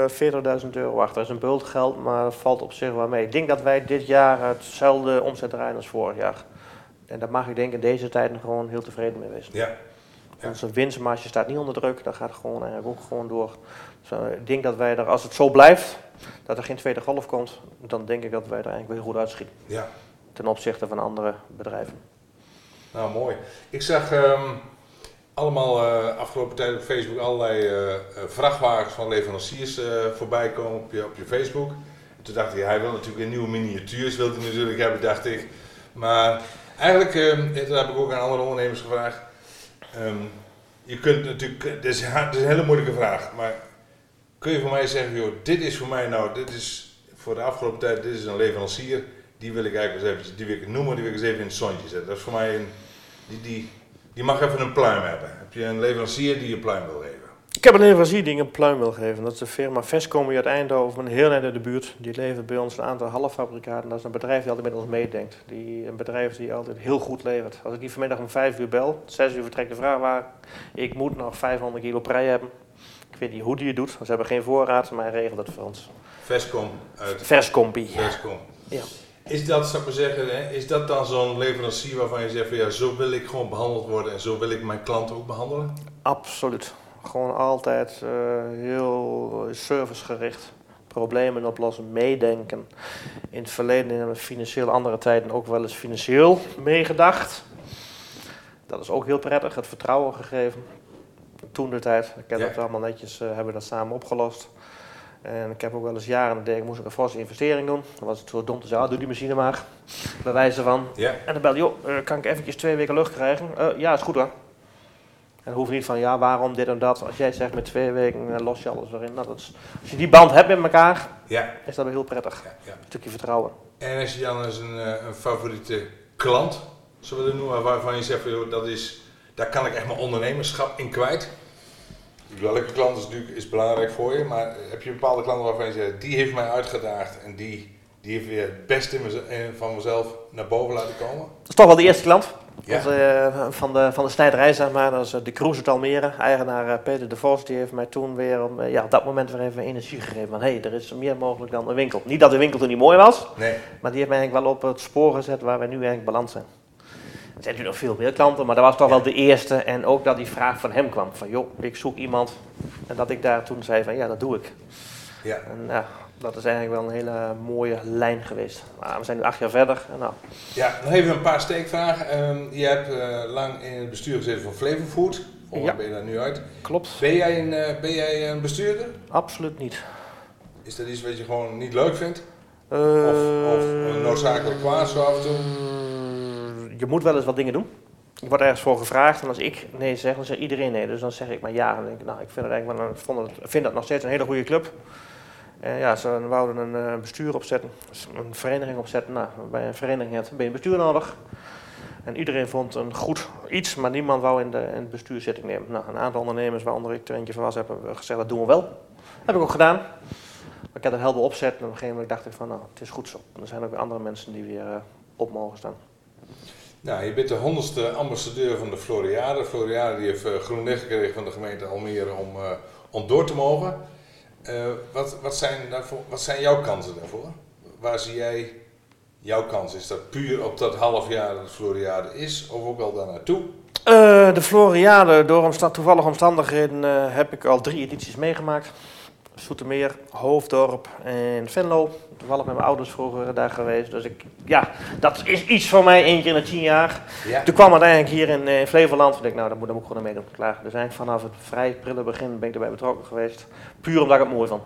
40.000 euro achter. Dat is een bult geld, maar valt op zich wel mee. Ik denk dat wij dit jaar hetzelfde omzet draaien als vorig jaar. En daar mag ik denk in deze tijd gewoon heel tevreden mee wezen. Ja. ja. Onze winstmarge staat niet onder druk, dat gaat gewoon eigenlijk ook gewoon door. Dus eh, ik denk dat wij er, als het zo blijft, dat er geen tweede golf komt, dan denk ik dat wij er eigenlijk heel goed uitschieten. Ja. Ten opzichte van andere bedrijven. Nou, mooi. Ik zag um, allemaal uh, afgelopen tijd op Facebook allerlei uh, vrachtwagens van leveranciers voorbij komen op je, op je Facebook. toen dacht ik, hij wil natuurlijk een nieuwe miniatuurs, wil hij natuurlijk hebben, dacht ik. Maar eigenlijk, um, dat heb ik ook aan andere ondernemers gevraagd. Um, je kunt natuurlijk, het is, het is een hele moeilijke vraag, maar kun je voor mij zeggen, joh, dit is voor mij nou, dit is voor de afgelopen tijd, dit is een leverancier, die wil ik eigenlijk eens even, die wil ik noemen, die wil ik eens even in het zonnetje zetten. Dat is voor mij een, die, die, die mag even een pluim hebben. Heb je een leverancier die je pluim wil? Ik heb een leverancier die een pluim wil geven. Dat is de firma Vescom uit Eindhoven, een heel net in de buurt. Die levert bij ons een aantal halffabrikaten. Dat is een bedrijf die altijd met ons meedenkt. Die, een bedrijf die altijd heel goed levert. Als ik die vanmiddag om vijf uur bel, zes uur vertrekt de vrachtwagen. Ik moet nog 500 kilo prei hebben. Ik weet niet hoe die het doet, ze hebben geen voorraad, maar hij regelt het voor ons. Verscom uit... Verscompie. Verscom. Ja. Is dat, zou ik maar zeggen, hè, is dat dan zo'n leverancier waarvan je zegt van ja, zo wil ik gewoon behandeld worden en zo wil ik mijn klanten ook behandelen? Absoluut. Gewoon altijd uh, heel servicegericht. Problemen oplossen, meedenken. In het verleden, in financieel andere tijden, ook wel eens financieel meegedacht. Dat is ook heel prettig, het vertrouwen gegeven toen de tijd. Ik heb dat allemaal netjes, uh, hebben we dat samen opgelost. En ik heb ook wel eens jaren, denk, moest ik een forse investering doen. Dan was het zo dom te zeggen, ah, doe die machine maar. Bij wijze van. Ja. En dan belde joh, uh, kan ik eventjes twee weken lucht krijgen? Uh, ja, is goed hoor. En hoef niet van, ja, waarom dit en dat. Als jij zegt met twee weken los je alles erin. Nou, dat is, als je die band hebt met elkaar, ja. is dat wel heel prettig. Ja, een stukje vertrouwen. En als je dan eens een, een favoriete klant, zullen we noemen, waarvan je zegt, dat is, daar kan ik echt mijn ondernemerschap in kwijt? welke klant is natuurlijk is belangrijk voor je, maar heb je bepaalde klanten waarvan je zegt, die heeft mij uitgedaagd en die, die heeft weer het beste van mezelf naar boven laten komen? Dat is toch wel de eerste klant. Ja. uh, van, de, van de snijderij, zeg maar. Dat is uh, de Cruise Almere. Eigenaar uh, Peter de Vos, die heeft mij toen weer om, ja, op dat moment weer even energie gegeven. Van hé, hey, er is meer mogelijk dan een winkel. Niet dat de winkel toen niet mooi was, nee. maar die heeft mij eigenlijk wel op het spoor gezet waar we nu eigenlijk balans zijn. Er zijn natuurlijk nog veel meer klanten, maar dat was toch wel de eerste. En ook dat die vraag van hem kwam: van joh, ik zoek iemand. En dat ik daar toen zei: van ja, dat doe ik. Ja. En ja, dat is eigenlijk wel een hele mooie lijn geweest. Maar we zijn nu acht jaar verder. En nou. Ja, nog even een paar steekvragen. Um, je hebt uh, lang in het bestuur gezeten van Flavor Food. Of ja. ben je daar nu uit? Klopt. Ben jij, een, uh, ben jij een bestuurder? Absoluut niet. Is dat iets wat je gewoon niet leuk vindt? Uh, of, of noodzakelijk kwaad zo af en toe? je moet wel eens wat dingen doen. Ik word ergens voor gevraagd en als ik nee zeg, dan zegt iedereen nee. Dus dan zeg ik maar ja. Dan denk ik, nou, ik vind het eigenlijk wel een, vond het, vind dat nog steeds een hele goede club. En ja, ze wouden een uh, bestuur opzetten, dus een vereniging opzetten. Nou, bij een vereniging heb je een bestuur nodig. En iedereen vond een goed iets, maar niemand wou in de, in de bestuurszitting nemen. Nou, een aantal ondernemers, waaronder ik er eentje van was, hebben gezegd dat doen we wel. Dat heb ik ook gedaan. Maar ik heb het helder opzet en op een gegeven moment dacht ik van nou, het is goed zo. er zijn ook weer andere mensen die weer uh, op mogen staan. Nou, je bent de honderdste ambassadeur van de Floriade. Floriade die heeft groen licht gekregen van de gemeente Almere om, om door te mogen. Uh, wat, wat, zijn wat zijn jouw kansen daarvoor? Waar zie jij jouw kans? Is dat puur op dat half jaar dat de Floriade is of ook al daar naartoe? de Floriade, door omsta toevallige omstandigheden heb ik al drie edities meegemaakt. Soetermeer, Hoofddorp en Venlo. Toevallig met mijn ouders vroeger daar geweest. Dus ik, ja, dat is iets voor mij, één keer in de tien jaar. Ja. Toen kwam het eigenlijk hier in, in Flevoland. Toen dacht ik, nou, daar moet, daar moet ik gewoon mee doen. Klaar. Dus eigenlijk vanaf het vrij prille begin ben ik erbij betrokken geweest. Puur omdat ik het mooi vond.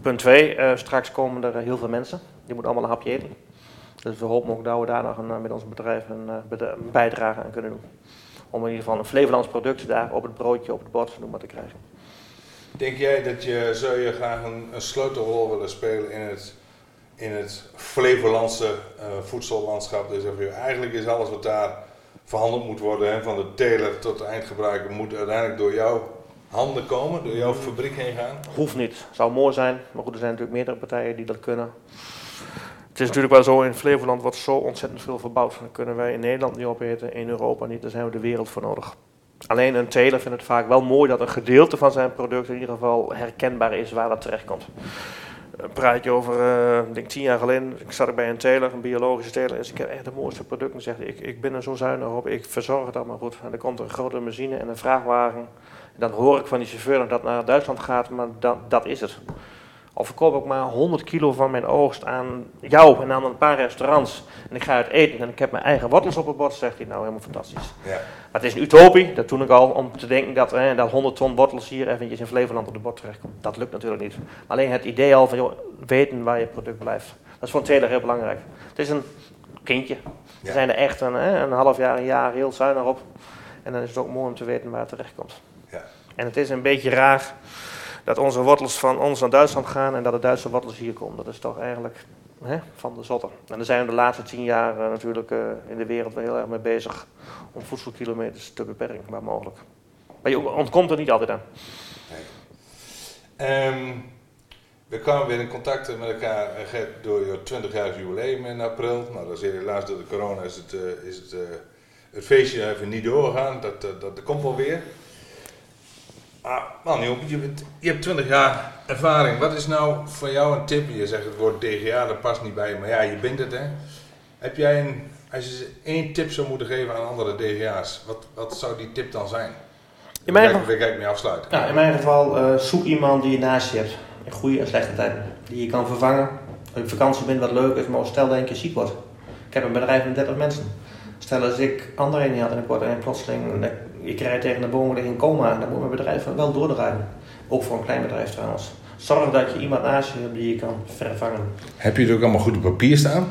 Punt twee, uh, straks komen er heel veel mensen. Die moeten allemaal een hapje eten. Dus we hopen ook dat we daar nog een, met ons bedrijf een, bijdrage aan kunnen doen. Om in ieder geval een Flevolands product daar op het broodje, op het bord, noem maar te krijgen. Denk jij dat je, zou je graag een, sleutelrol willen spelen in het, in het Flevolandse uh, voedsellandschap? Dus eigenlijk is alles wat daar verhandeld moet worden, hè, van de teler tot de eindgebruiker, moet uiteindelijk door jou handen komen, door jouw fabriek heen gaan? Hoeft niet. Zou mooi zijn, maar goed, er zijn natuurlijk meerdere partijen die dat kunnen. Het is natuurlijk wel zo, in Flevoland wordt zo ontzettend veel verbouwd. Dan kunnen wij in Nederland niet opeten, in Europa niet, daar zijn we de wereld voor nodig. Alleen een teler vindt het vaak wel mooi dat een gedeelte van zijn product in ieder geval herkenbaar is waar dat terecht komt. Een praatje over, uh, denk tien jaar geleden, ik zat bij een teler, een biologische teler, en ik heb echt de mooiste producten. En zegt, ik, ik ben er zo zuinig op, ik verzorg het allemaal goed. En er komt een grote machine en een vrachtwagen. En dan hoor ik van die chauffeur dat dat naar Duitsland gaat, maar dat, dat is het. Of verkoop ik maar 100 kilo van mijn oogst aan jou en aan een paar restaurants. En ik ga uit eten en ik heb mijn eigen wortels op het bord, zegt hij nou helemaal fantastisch. Ja. Maar het is een utopie, dat toen ik al, om te denken dat, hè, dat 100 ton wortels hier eventjes in Flevoland op de bord terechtkomt. Dat lukt natuurlijk niet. Alleen het idee al van joh, weten waar je product blijft. Dat is voor een teler heel belangrijk. Het is een kindje. We zijn er echt een, hè, een half jaar, een jaar heel zuinig op. En dan is het ook mooi om te weten waar het terechtkomt. Ja. En het is een beetje raar dat onze wortels van ons naar Duitsland gaan en dat de Duitse wortels hier komen. Dat is toch eigenlijk hè, van de zotte. En daar zijn we de laatste tien jaar uh, natuurlijk uh, in de wereld wel heel erg mee bezig om voedselkilometers te beperken, waar mogelijk. Maar je ontkomt er niet altijd aan. Um, we kwamen weer in contact met elkaar uh, door je 20 jaar jubileum in april. Nou, dat is helaas door de corona is het, is het, het feestje even niet doorgegaan. Dat, dat, dat komt wel weer. Ah, man, je, je hebt 20 jaar ervaring. Wat is nou voor jou een tip? Je zegt het woord DGA, dat past niet bij je, maar ja, je bent het hè. Heb jij een, als je één tip zou moeten geven aan andere DGA's, wat, wat zou die tip dan zijn? In mijn geval, ik mee afsluiten. Ja, in mijn geval, uh, zoek iemand die je naast je hebt. In goede en slechte tijden. Die je kan vervangen. Als je op vakantie bent, wat leuk is, maar stel dat je een keer ziek wordt. Ik heb een bedrijf met 30 mensen. Stel als ik andere niet had en ik word en plotseling ik rijd tegen de bomen in coma, dan moet mijn bedrijf wel doordraaien. Ook voor een klein bedrijf trouwens. Zorg dat je iemand naast je hebt die je kan vervangen. Heb je het ook allemaal goed op papier staan?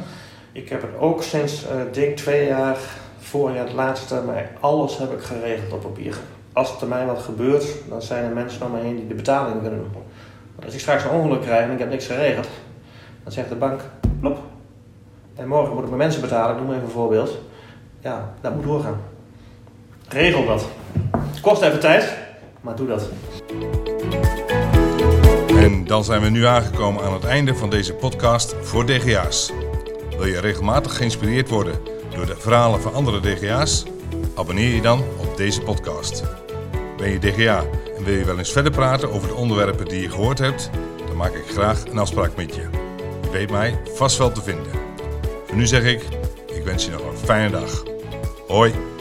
Ik heb het ook sinds, uh, denk twee jaar, vorig jaar het laatste, maar alles heb ik geregeld op papier. Als er mij wat gebeurt, dan zijn er mensen om me heen die de betaling kunnen doen. Want als ik straks een ongeluk krijg en ik heb niks geregeld, dan zegt de bank, plop. En morgen moet ik mijn mensen betalen, ik noem even een voorbeeld. Ja, dat moet doorgaan. Regel dat. Het kost even tijd, maar doe dat. En dan zijn we nu aangekomen aan het einde van deze podcast voor DGA's. Wil je regelmatig geïnspireerd worden door de verhalen van andere DGA's? Abonneer je dan op deze podcast. Ben je DGA en wil je wel eens verder praten over de onderwerpen die je gehoord hebt? Dan maak ik graag een afspraak met je. Je weet mij vast wel te vinden. Voor nu zeg ik, ik wens je nog een fijne dag. Hoi!